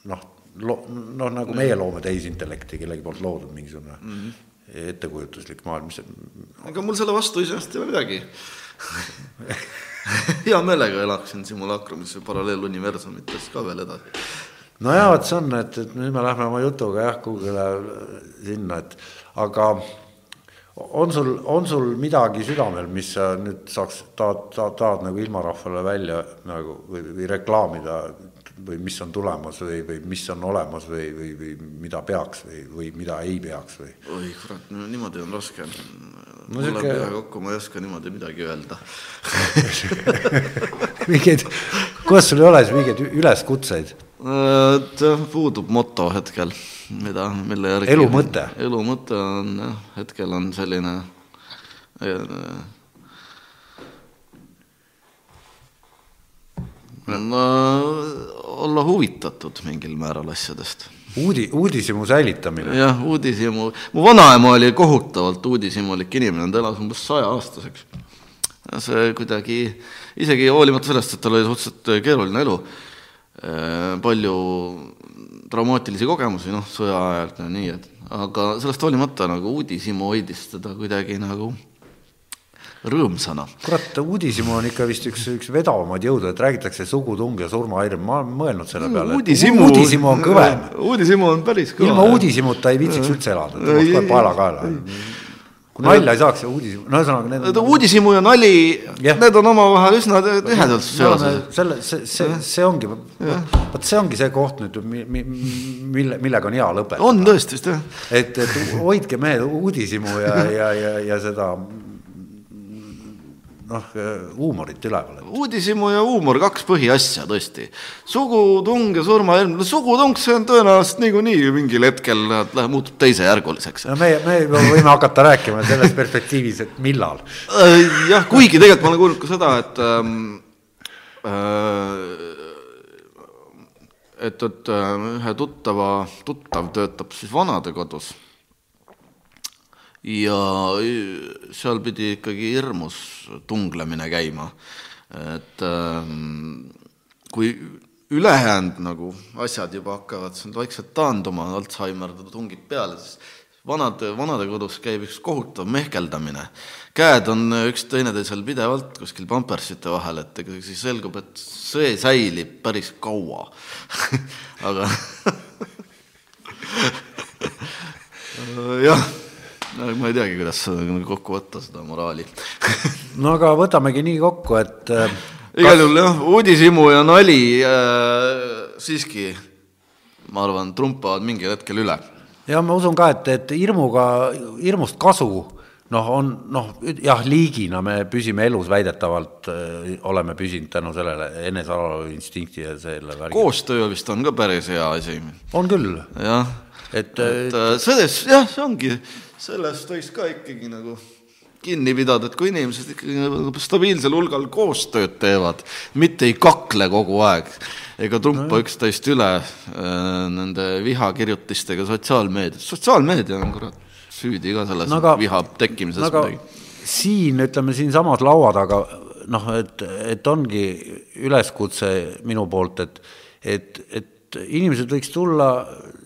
noh lo-, noh, nagu meie loome tehisintellekti kellegi poolt loodud mingisugune mm -hmm. ettekujutuslik maailm, mis ega mul selle vastu iseenesest ei ole midagi hea meelega elaksin simulaakrumis ja paralleeluniversumites ka veel edasi. no jaa, vot see on, et, et nüüd me lähme oma jutuga jah, kuhugile sinna, et aga on sul, on sul midagi südamel, mis sa nüüd saaks, tahad, tahad, tahad nagu ilmarahvale välja nagu või, või reklaamida või mis on tulemas või, või mis on olemas või, või, või mida peaks või, või mida ei peaks või? oi kurat, no niimoodi on raske. mul läheb pea kokku, ma ei oska niimoodi midagi öelda mingeid, kuidas sul ei ole siis mingeid üleskutseid? puudub moto hetkel, mida, mille järgi elu mõte? elu mõte on jah, hetkel on selline äh, no olla huvitatud mingil määral asjadest. uudi, uudishimu säilitamine. jah, uudishimu, mu vanaema oli kohutavalt uudishimulik inimene, ta elas umbes sajaaastaseks. see kuidagi, isegi hoolimata sellest, et tal oli suhteliselt keeruline elu, palju traumaatilisi kogemusi, noh, sõja ajalt ja nii, et aga sellest hoolimata nagu uudishimu hoidis teda kuidagi nagu rõõmsana. kurat, uudishimu on ikka vist üks, üks vedavamaid jõude, et räägitakse sugutung ja surmahirm, ma olen mõelnud selle peale. uudishimu, uudishimu on kõvem. uudishimu on päris kõva. ilma uudishimuta ei viitsiks üldse elada, tõmbaks kohe paela kaela kui nalja ei saaks ja uudishimu, no ühesõnaga need uudishimu ja nali, need on omavahel üsna tihedalt seoses. selle, see, see, see ongi, vot see ongi see koht nüüd, mille, millega on hea lõpetada. on tõesti, vist jah. et, et hoidke mehed uudishimu ja, ja, ja, ja seda noh, huumorit üleval. uudishimu ja huumor, kaks põhiasja tõesti. sugutung ja surmahelm, no sugutung, see on tõenäoliselt niikuinii mingil hetkel läheb, muutub teisejärguliseks. no me, me võime hakata rääkima selles perspektiivis, et millal. Äh, jah, kuigi tegelikult ma olen kuulnud ka seda, et ähm, äh, et, et äh, ühe tuttava, tuttav töötab siis vanadekodus ja seal pidi ikkagi hirmus tunglemine käima. et ähm, kui ülejäänud nagu asjad juba hakkavad vaikselt taanduma, Alzheimer tungib peale, siis vanad, vanadekodus käib üks kohutav mehkeldamine. käed on üks teineteisel pidevalt kuskil pampersite vahel, et ega siis selgub, et see säilib päris kaua aga jah, ma ei teagi, kuidas kokku võtta seda moraali no aga võtamegi nii kokku, et äh, igal juhul jah, uudishimu ja nali äh, siiski, ma arvan, trumpavad mingil hetkel üle. ja ma usun ka, et, et hirmuga, hirmust kasu noh, on noh, jah, liigina me püsime elus väidetavalt äh,, oleme püsinud tänu sellele enesealalhoiu instinkti ja selle värgi. koostöö vist on ka päris hea asi. on küll. jah, et, et äh, selles, jah, see ongi, sellest võiks ka ikkagi nagu kinni pidada, et kui inimesed ikkagi nagu stabiilsel hulgal koostööd teevad, mitte ei kakle kogu aeg ega trumpa no, üksteist üle äh, nende vihakirjutistega sotsiaalmeedias, sotsiaalmeedia on kurat süüdi ka selles no, aga, viha tekkimises no, midagi. siin ütleme siinsamas laua taga noh, et, et ongi üleskutse minu poolt, et, et, et inimesed võiks tulla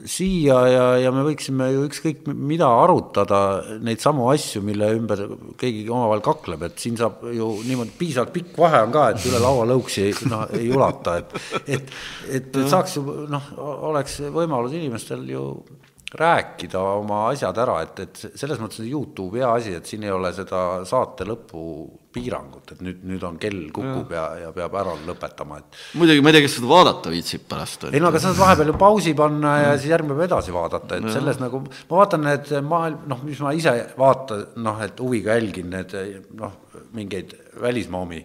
siia ja, ja me võiksime ju ükskõik mida arutada, neid samu asju, mille ümber keegi omavahel kakleb, et siin saab ju niimoodi piisavalt pikk vahe on ka, et üle laua lõuksi noh, ei ulata, et, et, et, et saaks ju noh, oleks võimalus inimestel ju rääkida oma asjad ära, et, et selles mõttes on Youtube hea asi, et siin ei ole seda saate lõpu piirangut, et nüüd, nüüd on kell kukub ja, ja, ja peab ära lõpetama, et. muidugi ma ei tea, kes seda vaadata viitsib pärast. ei no aga sa saad vahepeal ju pausi panna ja siis järgmine päev edasi vaadata, et ja. selles nagu, ma vaatan need maailm, noh, mis ma ise vaatan, noh, et huviga jälgin need noh, mingeid välismaaomi,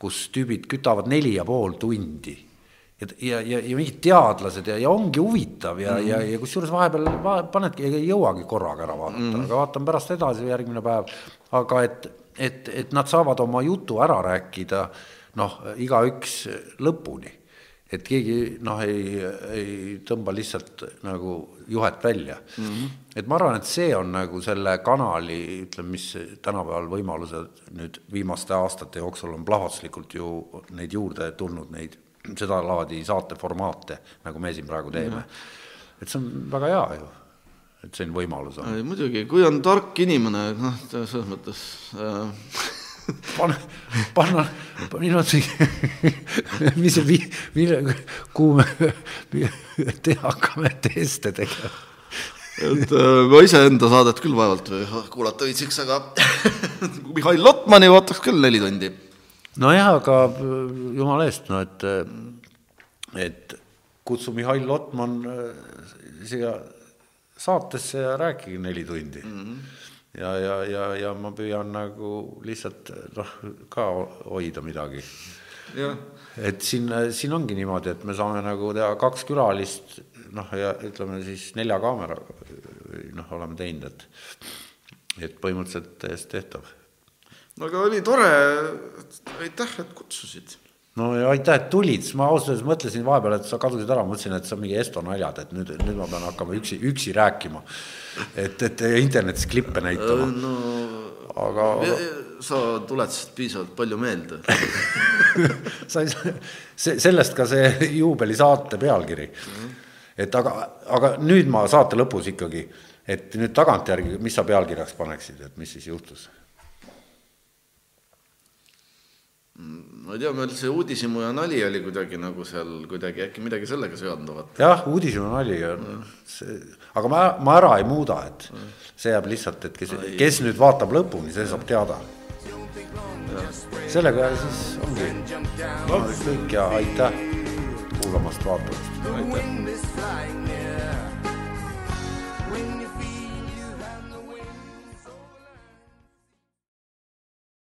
kus tüübid kütavad neli ja pool tundi ja, ja, ja, ja mingid teadlased ja, ja ongi huvitav ja mm, -hmm. ja, ja kusjuures vahepeal va, panedki, ei jõuagi korraga ära vaadata mm, -hmm. aga vaatan pärast edasi järgmine päev. aga et, et, et nad saavad oma jutu ära rääkida noh, igaüks lõpuni. et keegi noh, ei, ei tõmba lihtsalt nagu juhet välja mm. -hmm. et ma arvan, et see on nagu selle kanali, ütleme, mis tänapäeval võimalused nüüd viimaste aastate jooksul on plahvatuslikult ju neid juurde tulnud, neid sedalaadi saateformaate, nagu me siin praegu teeme. et see on väga hea ju, et selline võimalus on. muidugi, kui on tark inimene, noh, selles mõttes äh... panna, panna, niimoodi, mis see, mille, kuhu me te hakkame teste tegema et äh, ma iseenda saadet küll vaevalt kuulata viitsiks, aga Mihhail Lotmani vaataks küll neli tundi nojah, aga jumala eest, no et, et kutsu Mihhail Lotman äh, siia saatesse ja rääkige neli tundi mm. -hmm. ja, ja, ja, ja ma püüan nagu lihtsalt noh, ka hoida midagi. et siin, siin ongi niimoodi, et me saame nagu teha kaks külalist, noh, ja ütleme siis nelja kaameraga, noh, oleme teinud, et, et põhimõtteliselt täiesti tehtav no aga oli tore, aitäh, et kutsusid. no ja aitäh, et tulid, ma ausalt öeldes mõtlesin vahepeal, et sa kadusid ära, mõtlesin, et see on mingi Esto naljad, et nüüd, nüüd ma pean hakkama üksi, üksi rääkima. et, et internetis klippe näitama no,. aga. sa tuletasid piisavalt palju meelde sa ei saa, see, sellest ka see juubelisaate pealkiri et aga, aga nüüd ma saate lõpus ikkagi, et nüüd tagantjärgi, mis sa pealkirjaks paneksid, et mis siis juhtus ma ei tea, meil see uudishimu ja nali oli kuidagi nagu seal kuidagi äkki midagi sellega seonduvat. jah, uudishimu nali on see, aga ma, ma ära ei muuda, et see jääb lihtsalt, et kes, kes nüüd vaatab lõpuni, see saab teada. sellega siis ongi kõik ja aitäh kuulamast, vaatamast. aitäh.